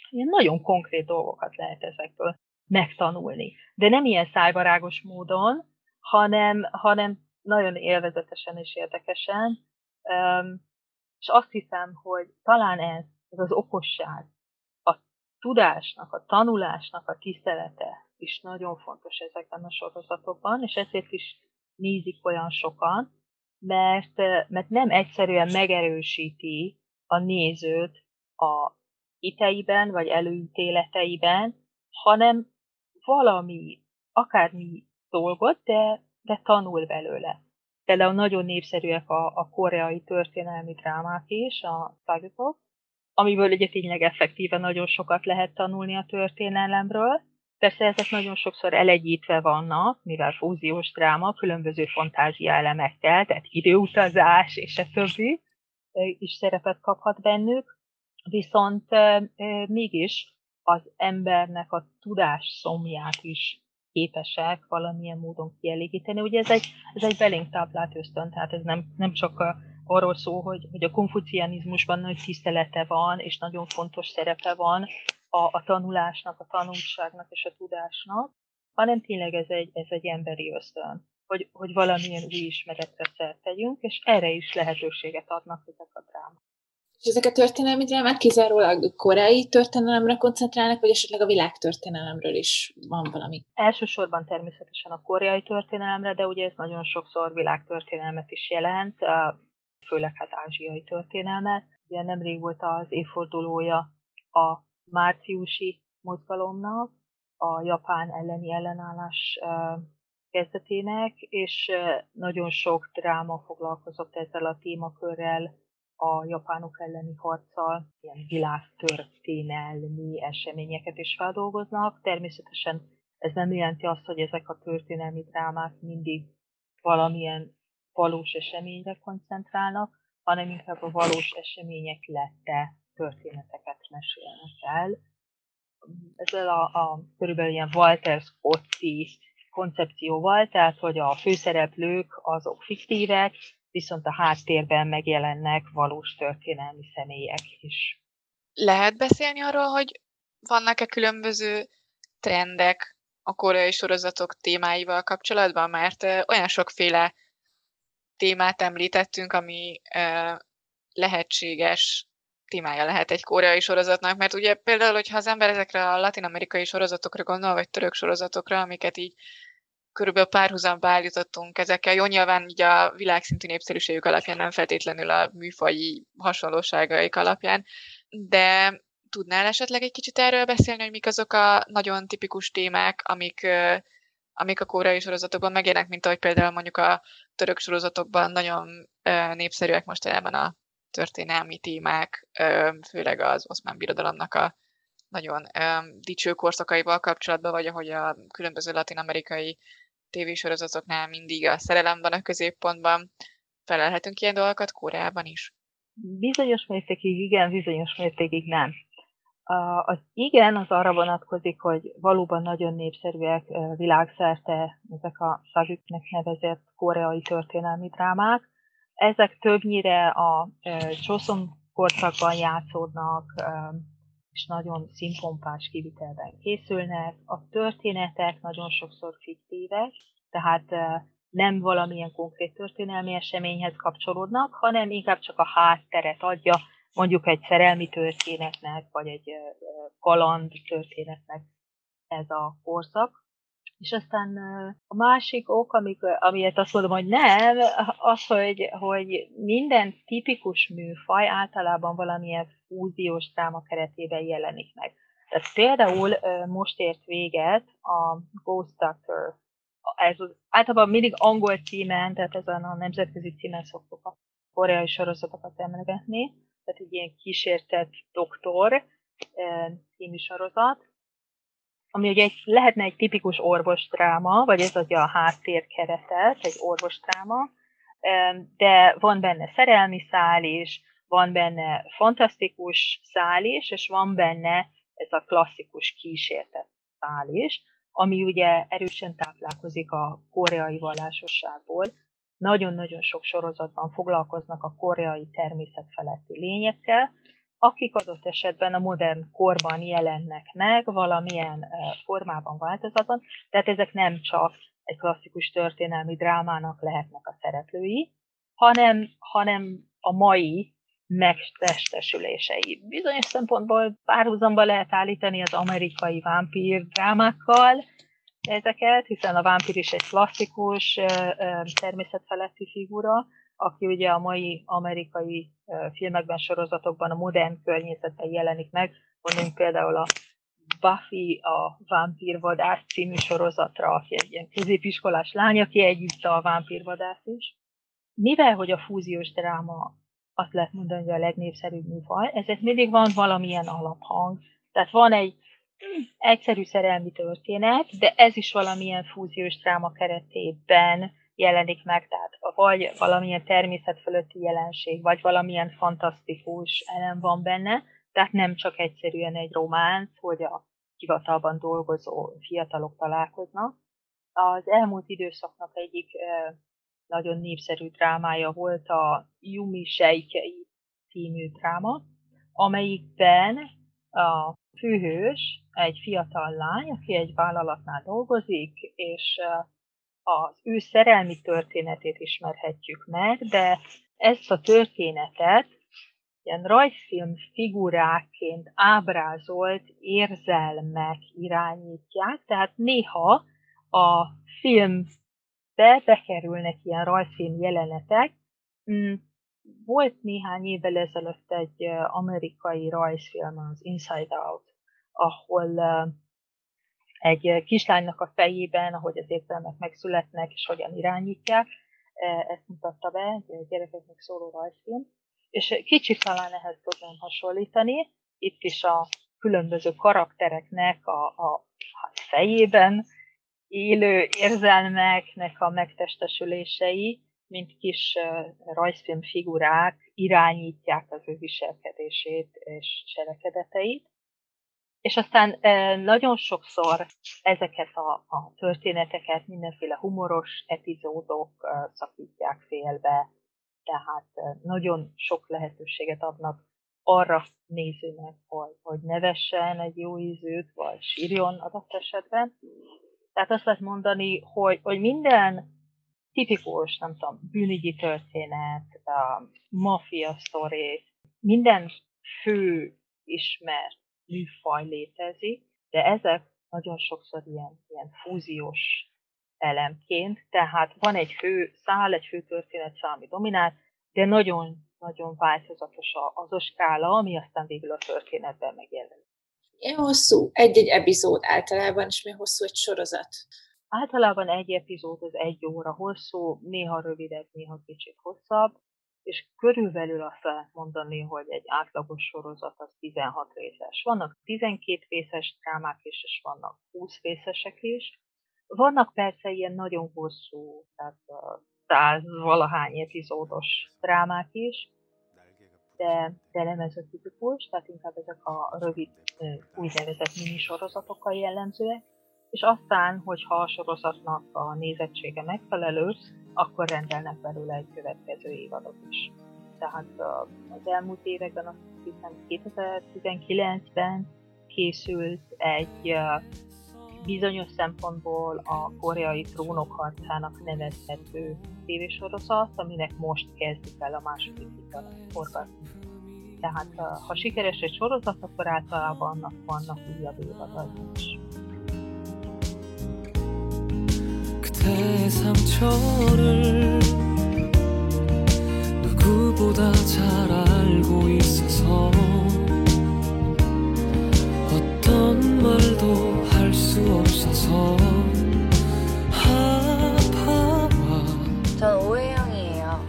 ilyen nagyon konkrét dolgokat lehet ezekből megtanulni. De nem ilyen szájbarágos módon, hanem, hanem nagyon élvezetesen és érdekesen. És azt hiszem, hogy talán ez, ez az okosság, a tudásnak, a tanulásnak a tisztelete is nagyon fontos ezekben a sorozatokban, és ezért is nézik olyan sokan, mert, mert nem egyszerűen megerősíti a nézőt a hiteiben, vagy előítéleteiben, hanem valami, akármi dolgot, de, de tanul belőle. Például nagyon népszerűek a, a koreai történelmi drámák is, a sagutok, amiből ugye tényleg effektíve nagyon sokat lehet tanulni a történelemről. Persze ezek nagyon sokszor elegyítve vannak, mivel fúziós dráma, különböző fantázia elemekkel, tehát időutazás és a többi is szerepet kaphat bennük, viszont mégis az embernek a tudás szomját is képesek valamilyen módon kielégíteni. Ugye ez egy, ez egy belénk táplált ösztön, tehát ez nem, nem csak a, arról szó, hogy, hogy a konfucianizmusban nagy tisztelete van, és nagyon fontos szerepe van a, a tanulásnak, a tanulságnak és a tudásnak, hanem tényleg ez egy, ez egy emberi ösztön, hogy, hogy valamilyen új ismeretre szert tegyünk, és erre is lehetőséget adnak ezek a drámák. És ezek a történelmi drámák kizárólag koreai történelemre koncentrálnak, vagy esetleg a világtörténelemről is van valami? Elsősorban természetesen a koreai történelemre, de ugye ez nagyon sokszor világtörténelmet is jelent, főleg hát ázsiai történelmet. Ugye nemrég volt az évfordulója a márciusi mozgalomnak, a japán elleni ellenállás kezdetének, és nagyon sok dráma foglalkozott ezzel a témakörrel, a japánok elleni harccal, ilyen világtörténelmi eseményeket is feldolgoznak. Természetesen ez nem jelenti azt, hogy ezek a történelmi drámák mindig valamilyen valós eseményre koncentrálnak, hanem inkább a valós események lette történeteket mesélnek el. Ezzel a, a körülbelül ilyen Walter Scotti koncepcióval, tehát hogy a főszereplők azok fiktívek, viszont a háttérben megjelennek valós történelmi személyek is. Lehet beszélni arról, hogy vannak-e különböző trendek a koreai sorozatok témáival kapcsolatban, mert olyan sokféle témát említettünk, ami lehetséges témája lehet egy koreai sorozatnak, mert ugye például, hogyha az ember ezekre a latin-amerikai sorozatokra gondol, vagy török sorozatokra, amiket így körülbelül párhuzamba állítottunk ezekkel. Jó, nyilván így a világszintű népszerűségük alapján, nem feltétlenül a műfaji hasonlóságaik alapján, de tudnál esetleg egy kicsit erről beszélni, hogy mik azok a nagyon tipikus témák, amik, amik a koreai sorozatokban megjelennek, mint ahogy például mondjuk a török sorozatokban nagyon népszerűek most ebben a történelmi témák, főleg az oszmán birodalomnak a nagyon dicső korszakaival kapcsolatban, vagy ahogy a különböző latin-amerikai tévésorozatoknál mindig a szerelem van a középpontban. Felelhetünk ilyen dolgokat Koreában is? Bizonyos mértékig igen, bizonyos mértékig nem. Az igen, az arra vonatkozik, hogy valóban nagyon népszerűek világszerte ezek a szagüknek nevezett koreai történelmi drámák. Ezek többnyire a Choson korszakban játszódnak, és nagyon színpompás kivitelben készülnek. A történetek nagyon sokszor fiktívek, tehát nem valamilyen konkrét történelmi eseményhez kapcsolódnak, hanem inkább csak a hátteret adja, mondjuk egy szerelmi történetnek, vagy egy kaland történetnek ez a korszak. És aztán a másik ok, amik, amiért azt mondom, hogy nem, az, hogy, hogy minden tipikus műfaj általában valamilyen fúziós dráma keretében jelenik meg. Tehát például most ért véget a Ghost Doctor. Ez az, általában mindig angol címen, tehát ezen a nemzetközi címen szoktuk a koreai sorozatokat emlegetni. Tehát egy ilyen kísértett doktor, című sorozat, ami ugye egy, lehetne egy tipikus orvosdráma, vagy ez adja a háttérkeretet, egy orvosdráma, de van benne szerelmi szál is, van benne fantasztikus szál is, és van benne ez a klasszikus kísértet szál is, ami ugye erősen táplálkozik a koreai vallásosságból. Nagyon-nagyon sok sorozatban foglalkoznak a koreai természet feletti lényekkel, akik adott esetben a modern korban jelennek meg valamilyen formában, változatban, tehát ezek nem csak egy klasszikus történelmi drámának lehetnek a szereplői, hanem, hanem a mai megtestesülései. Bizonyos szempontból párhuzamba lehet állítani az amerikai vámpír drámákkal ezeket, hiszen a vámpír is egy klasszikus természetfeletti figura, aki ugye a mai amerikai filmekben, sorozatokban a modern környezetben jelenik meg. Mondjuk például a Buffy a vámpírvadász című sorozatra, aki egy ilyen középiskolás lány, aki együtt a vámpírvadász is. Mivel, hogy a fúziós dráma azt lehet mondani, hogy a legnépszerűbb műfaj, ezért mindig van valamilyen alaphang. Tehát van egy egyszerű szerelmi történet, de ez is valamilyen fúziós dráma keretében jelenik meg, tehát vagy valamilyen természet fölötti jelenség, vagy valamilyen fantasztikus elem van benne, tehát nem csak egyszerűen egy románc, hogy a hivatalban dolgozó fiatalok találkoznak. Az elmúlt időszaknak egyik nagyon népszerű drámája volt a Yumi Seikei című dráma, amelyikben a főhős egy fiatal lány, aki egy vállalatnál dolgozik, és az ő szerelmi történetét ismerhetjük meg, de ezt a történetet ilyen rajzfilm figuráként ábrázolt érzelmek irányítják, tehát néha a filmbe bekerülnek ilyen rajzfilm jelenetek. Mm, volt néhány évvel ezelőtt egy amerikai rajzfilm, az Inside Out, ahol egy kislánynak a fejében, ahogy az érzelmek megszületnek, és hogyan irányítják. Ezt mutatta be egy gyerekeknek szóló rajzfilm. És kicsit talán ehhez tudnám hasonlítani. Itt is a különböző karaktereknek a, a fejében élő érzelmeknek a megtestesülései, mint kis rajzfilm figurák irányítják az ő viselkedését és cselekedeteit. És aztán nagyon sokszor ezeket a, a történeteket mindenféle humoros epizódok szakítják félbe, tehát nagyon sok lehetőséget adnak arra nézőnek, hogy, hogy nevessen egy jó ízűt, vagy sírjon adott esetben. Tehát azt lehet mondani, hogy, hogy minden tipikus, nem tudom, bűnügyi történet, mafia sztori, minden fő ismert műfaj létezik, de ezek nagyon sokszor ilyen, ilyen fúziós elemként, tehát van egy fő szál, egy fő történetszál, ami dominál, de nagyon, nagyon változatos az a skála, ami aztán végül a történetben megjelenik. Milyen hosszú egy-egy epizód általában, és milyen hosszú egy sorozat? Általában egy epizód az egy óra hosszú, néha rövidebb, néha kicsit hosszabb, és körülbelül azt lehet mondani, hogy egy átlagos sorozat az 16 részes. Vannak 12 részes drámák is, és vannak 20 részesek is. Vannak persze ilyen nagyon hosszú, tehát száz valahány epizódos drámák is, de, de nem ez a tipikus, tehát inkább ezek a rövid úgynevezett minisorozatokkal jellemzőek és aztán, hogyha a sorozatnak a nézettsége megfelelő, akkor rendelnek belőle egy következő évadot is. Tehát az elmúlt években, azt hiszem 2019-ben készült egy bizonyos szempontból a koreai trónok harcának nevezhető tévésorozat, aminek most kezdik el a második forgatni. Tehát ha sikeres egy sorozat, akkor általában annak vannak újabb évadai is. 내 상처를 누구보다 잘 알고 있어서 어떤 말도 할 수 없어서 아파와 전 오해영이에요.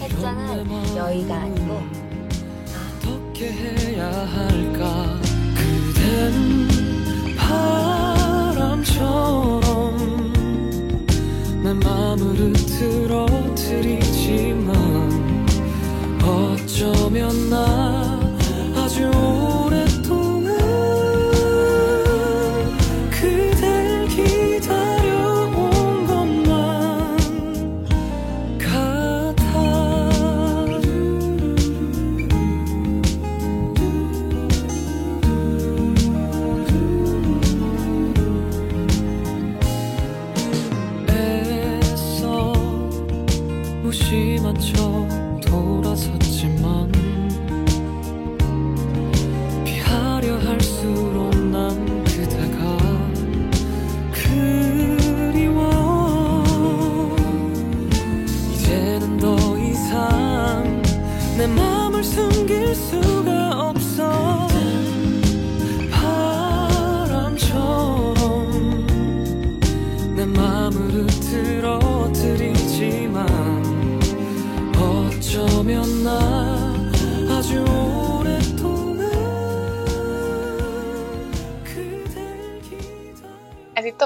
해자는 여의가 아니고. 어떻게 해야 할까? 이젠 내 맘을 흐트러뜨리지만 어쩌면 나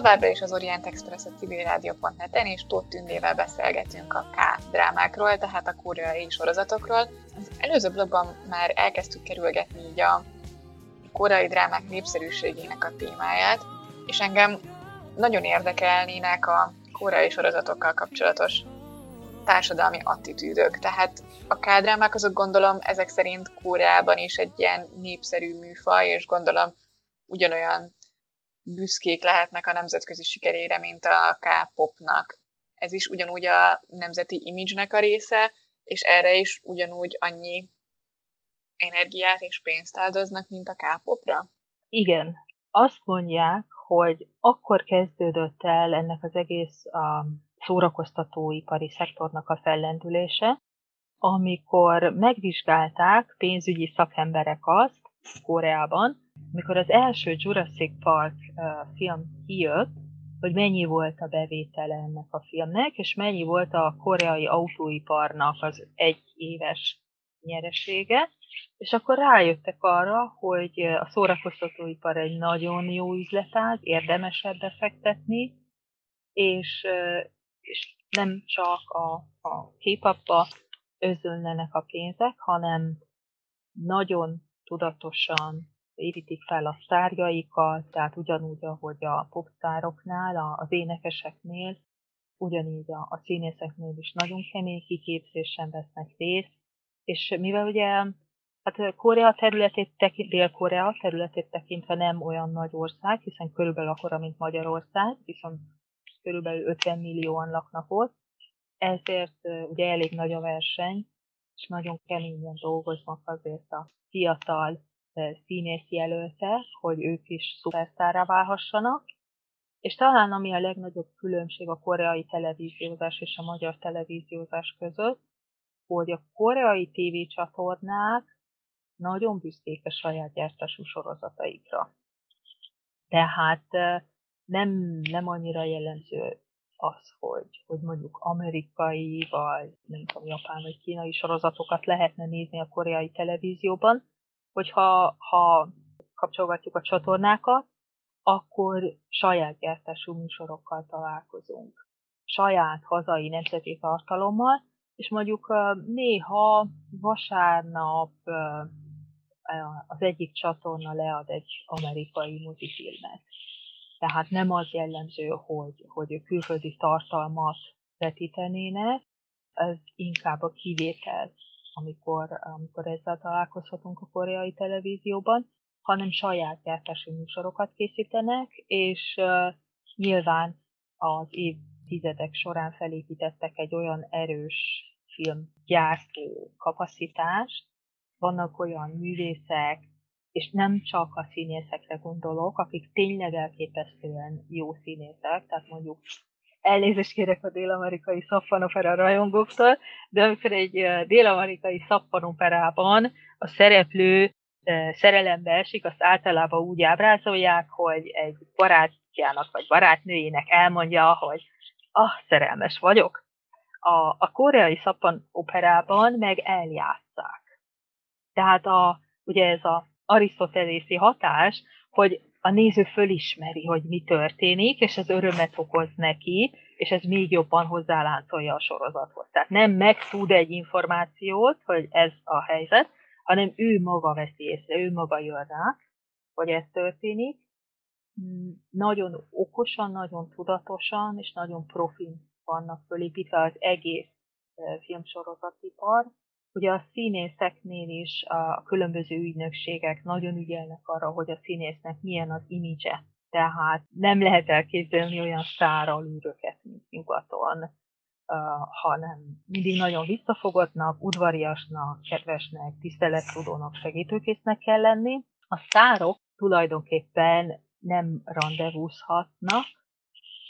továbbra is az Orient Express a civilrádió.net-en, és Tóth Tündével beszélgetünk a K drámákról, tehát a koreai sorozatokról. Az előző blogban már elkezdtük kerülgetni így a koreai drámák népszerűségének a témáját, és engem nagyon érdekelnének a koreai sorozatokkal kapcsolatos társadalmi attitűdök. Tehát a kádrámák azok gondolom ezek szerint Koreában is egy ilyen népszerű műfaj, és gondolom ugyanolyan büszkék lehetnek a nemzetközi sikerére, mint a K-popnak. Ez is ugyanúgy a nemzeti imidzsnek a része, és erre is ugyanúgy annyi energiát és pénzt áldoznak, mint a K-popra. Igen, azt mondják, hogy akkor kezdődött el ennek az egész um, szórakoztatóipari szektornak a fellendülése, amikor megvizsgálták pénzügyi szakemberek azt Koreában, amikor az első Jurassic Park film kijött, hogy mennyi volt a bevétele ennek a filmnek, és mennyi volt a koreai autóiparnak az egy éves nyeresége, és akkor rájöttek arra, hogy a szórakoztatóipar egy nagyon jó üzletág, érdemes ebbe fektetni, és, és nem csak a, a K-popba özönlenek a pénzek, hanem nagyon tudatosan építik fel a sztárjaikat, tehát ugyanúgy, ahogy a popstároknál, az énekeseknél, ugyanígy a, a színészeknél is nagyon kemény kiképzésen vesznek részt, és mivel ugye hát Korea területét tekint, Dél-Korea területét tekintve nem olyan nagy ország, hiszen körülbelül akkora, mint Magyarország, viszont körülbelül 50 millióan laknak ott, ezért ugye elég nagy a verseny, és nagyon keményen dolgoznak azért a fiatal színész jelöltek, hogy ők is szupersztárra válhassanak, és talán ami a legnagyobb különbség a koreai televíziózás és a magyar televíziózás között, hogy a koreai tévécsatornák nagyon büszkék a saját gyártású sorozataikra. Tehát nem, nem annyira jellemző az, hogy, hogy mondjuk amerikai, vagy nem tudom, japán, vagy kínai sorozatokat lehetne nézni a koreai televízióban, hogyha ha kapcsolgatjuk a csatornákat, akkor saját gyártású műsorokkal találkozunk. Saját hazai nemzeti tartalommal, és mondjuk néha vasárnap az egyik csatorna lead egy amerikai mozifilmet. Tehát nem az jellemző, hogy, hogy külföldi tartalmat vetítenének, ez inkább a kivétel, amikor, amikor ezzel találkozhatunk a koreai televízióban, hanem saját gyártású műsorokat készítenek, és uh, nyilván az évtizedek során felépítettek egy olyan erős filmgyártó kapacitást, vannak olyan művészek, és nem csak a színészekre gondolok, akik tényleg elképesztően jó színészek, tehát mondjuk elnézést kérek a dél-amerikai szappanopera rajongóktól, de amikor egy dél-amerikai szappanoperában a szereplő szerelembe esik, azt általában úgy ábrázolják, hogy egy barátjának vagy barátnőjének elmondja, hogy ah, szerelmes vagyok. A, a koreai szappanoperában meg eljátszák. Tehát a, ugye ez a arisztotelészi hatás, hogy a néző fölismeri, hogy mi történik, és ez örömet okoz neki, és ez még jobban hozzáláncolja a sorozathoz. Tehát nem megtud egy információt, hogy ez a helyzet, hanem ő maga veszi észre, ő maga jön rá, hogy ez történik. Mm, nagyon okosan, nagyon tudatosan, és nagyon profin vannak fölépítve az egész filmsorozatipar. Ugye a színészeknél is a különböző ügynökségek nagyon ügyelnek arra, hogy a színésznek milyen az imidzse. Tehát nem lehet elképzelni olyan szárral űröket, mint nyugaton, hanem mindig nagyon visszafogottnak, udvariasnak, kedvesnek, tisztelettudónak, segítőkésznek kell lenni. A szárok tulajdonképpen nem rendezvúzhatnak,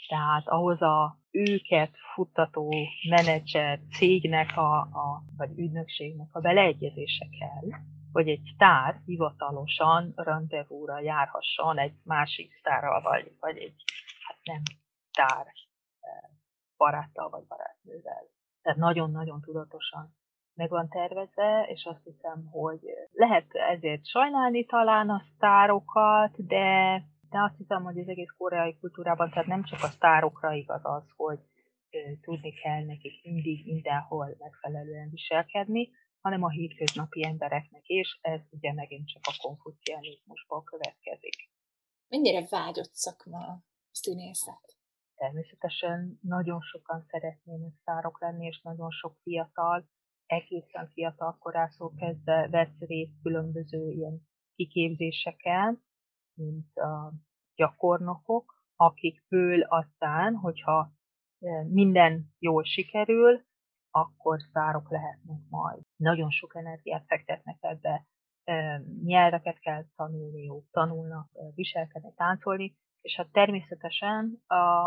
tehát ahhoz a őket futtató menedzser cégnek a, a, vagy ügynökségnek a beleegyezése kell, hogy egy sztár hivatalosan rendezvúra járhasson egy másik sztárral, vagy, vagy egy hát nem sztár eh, baráttal vagy barátnővel. Tehát nagyon-nagyon tudatosan meg van tervezve, és azt hiszem, hogy lehet ezért sajnálni talán a sztárokat, de de azt hiszem, hogy az egész koreai kultúrában, tehát nem csak a sztárokra igaz az, hogy tudni kell nekik mindig mindenhol megfelelően viselkedni, hanem a hétköznapi embereknek is, ez ugye megint csak a konfucianizmusból következik. Mennyire vágyott szakma a színészet? Természetesen nagyon sokan szeretnének szárok lenni, és nagyon sok fiatal, egészen fiatal korászó kezdve vesz részt különböző ilyen kiképzéseken, mint a gyakornokok, akikből aztán, hogyha e, minden jól sikerül, akkor szárok lehetnek majd. Nagyon sok energiát fektetnek ebbe, e, nyelveket kell tanulniuk, tanulnak e, viselkedni, táncolni, és hát természetesen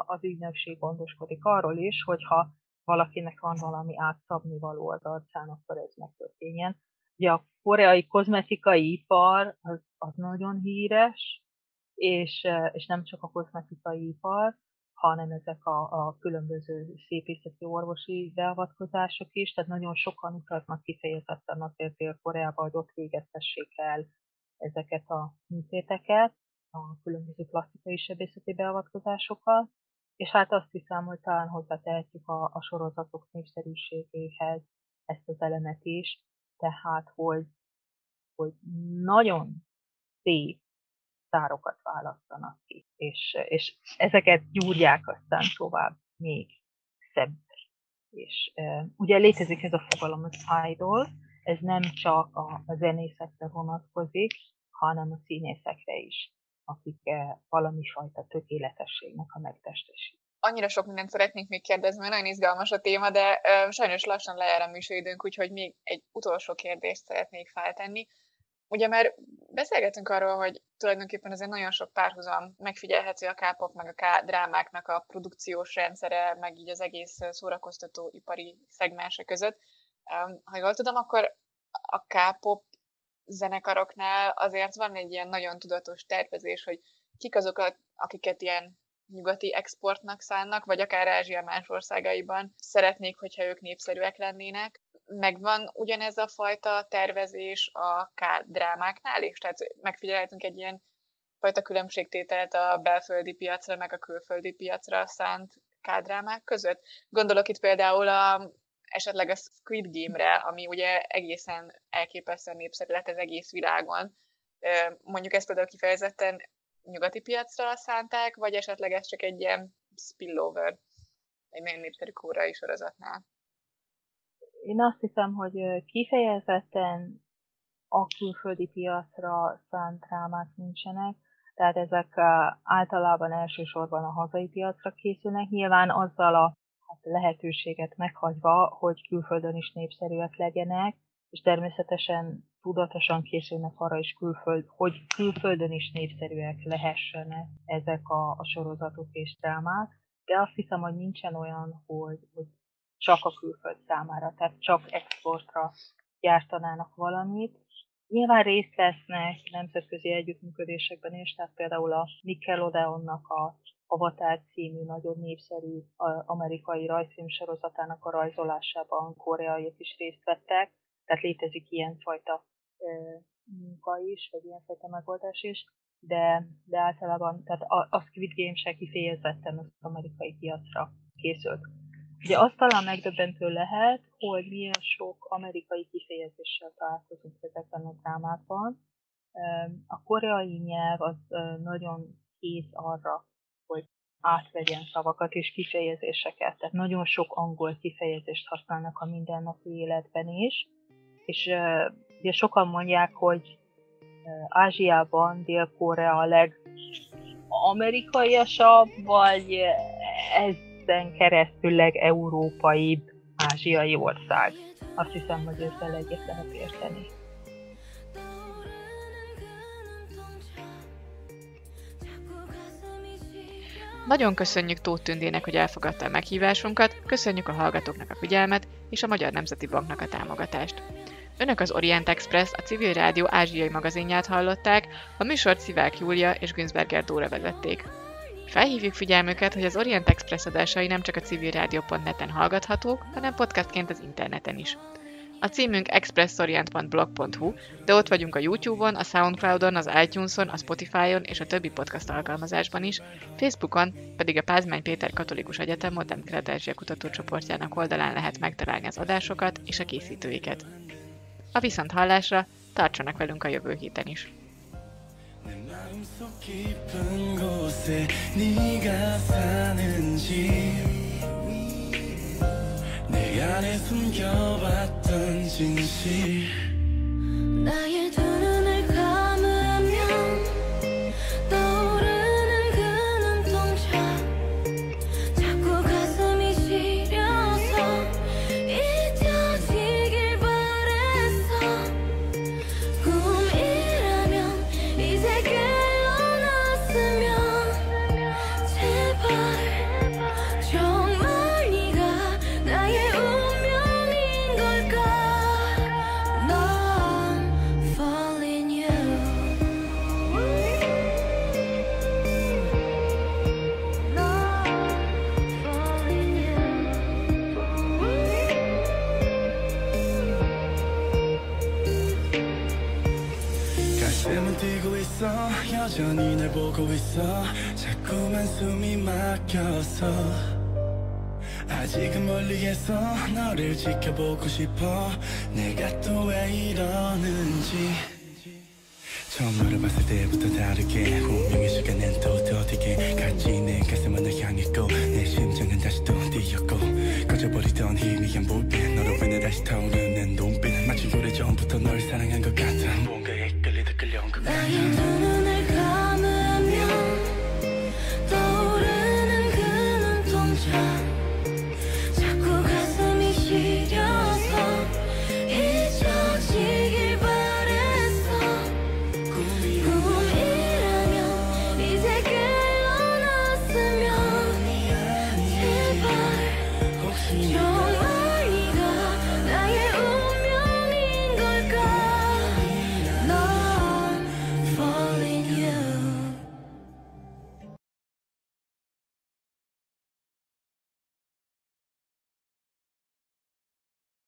az ügynökség gondoskodik arról is, hogyha valakinek van valami átszabni való az arcán, akkor ez megtörténjen. Ugye a koreai kozmetikai ipar az, az nagyon híres, és, és nem csak a kozmetikai ipar, hanem ezek a, a különböző szépészeti orvosi beavatkozások is, tehát nagyon sokan utaznak kifejezetten azért Dél-Koreába, hogy ott végeztessék el ezeket a műtéteket, a különböző plastikai sebészeti beavatkozásokat, és hát azt hiszem, hogy talán hozzátehetjük a, a sorozatok népszerűségéhez ezt az elemet is, tehát hogy, hogy nagyon szép szárokat választanak ki, és, és ezeket gyúrják aztán tovább még szebb. És e, ugye létezik ez a fogalom, az idol, ez nem csak a, a zenészekre vonatkozik, hanem a színészekre is, akik e, valami fajta tökéletességnek a megtestesít. Annyira sok mindent szeretnék még kérdezni, mert nagyon izgalmas a téma, de e, sajnos lassan lejár a műsoridőnk, úgyhogy még egy utolsó kérdést szeretnék feltenni Ugye már beszélgetünk arról, hogy tulajdonképpen azért nagyon sok párhuzam megfigyelhető a K-pop, meg a K-drámáknak a produkciós rendszere, meg így az egész szórakoztató ipari szegmense között. Ha jól tudom, akkor a K-pop zenekaroknál azért van egy ilyen nagyon tudatos tervezés, hogy kik azok, akiket ilyen nyugati exportnak szánnak, vagy akár Ázsia más országaiban szeretnék, hogyha ők népszerűek lennének megvan ugyanez a fajta tervezés a drámáknál is? Tehát megfigyelhetünk egy ilyen fajta különbségtételt a belföldi piacra, meg a külföldi piacra szánt kádrámák között. Gondolok itt például a, esetleg a Squid Game-re, ami ugye egészen elképesztően népszerű lett az egész világon. Mondjuk ezt például kifejezetten nyugati piacra szánták, vagy esetleg ez csak egy ilyen spillover egy nagyon népszerű kórai sorozatnál? Én azt hiszem, hogy kifejezetten a külföldi piacra szánt drámák nincsenek, tehát ezek általában elsősorban a hazai piacra készülnek, nyilván azzal a hát lehetőséget meghagyva, hogy külföldön is népszerűek legyenek, és természetesen tudatosan készülnek arra is külföld, hogy külföldön is népszerűek lehessenek ezek a, a sorozatok és drámák, de azt hiszem, hogy nincsen olyan, hogy, hogy csak a külföld számára, tehát csak exportra gyártanának valamit. Nyilván részt vesznek nemzetközi együttműködésekben is, tehát például a Nickelodeonnak a Avatar című nagyon népszerű amerikai rajzfilm sorozatának a rajzolásában koreaiak is részt vettek, tehát létezik ilyenfajta munka is, vagy ilyen fajta megoldás is, de, de általában tehát a, a Squid Game se kifejezetten az amerikai piacra készült. Ugye azt talán megdöbbentő lehet, hogy milyen sok amerikai kifejezéssel találkozunk ezekben a drámákban. A koreai nyelv az nagyon kész arra, hogy átvegyen szavakat és kifejezéseket. Tehát nagyon sok angol kifejezést használnak a mindennapi életben is. És ugye sokan mondják, hogy Ázsiában Dél-Korea a legamerikaiasabb, vagy ezen keresztül legeurópaibb ázsiai ország. Azt hiszem, hogy ezzel egyet lehet érteni. Nagyon köszönjük Tóth Tündének, hogy elfogadta a meghívásunkat, köszönjük a hallgatóknak a figyelmet és a Magyar Nemzeti Banknak a támogatást. Önök az Orient Express, a Civil Rádió ázsiai magazinját hallották, a műsort Szivák Júlia és Günzberger Dóra vezették. Felhívjuk figyelmüket, hogy az Orient Express adásai nem csak a civilrádió.net-en hallgathatók, hanem podcastként az interneten is. A címünk expressorient.blog.hu, de ott vagyunk a YouTube-on, a Soundcloud-on, az iTunes-on, a Spotify-on és a többi podcast alkalmazásban is, Facebookon pedig a Pázmány Péter Katolikus Egyetem Modern kutatócsoportjának oldalán lehet megtalálni az adásokat és a készítőiket. A viszont hallásra tartsanak velünk a jövő héten is. 내 안에 숨겨왔던 진실 나의 두 눈을 감으 멀리에서 너를 지켜보고 싶어. 내가 또 왜 이러는지. 처음 너를 봤을 때부터 다르게 운명의 시간은 또 더디게 같이 내 가슴은 널 향했고 내 심장은 다시 또 뛰었고 꺼져버리던 희미한 불빛 너로 인해 다시 타오르는 눈빛. 마치 오래 전부터 널 사랑한 것 같아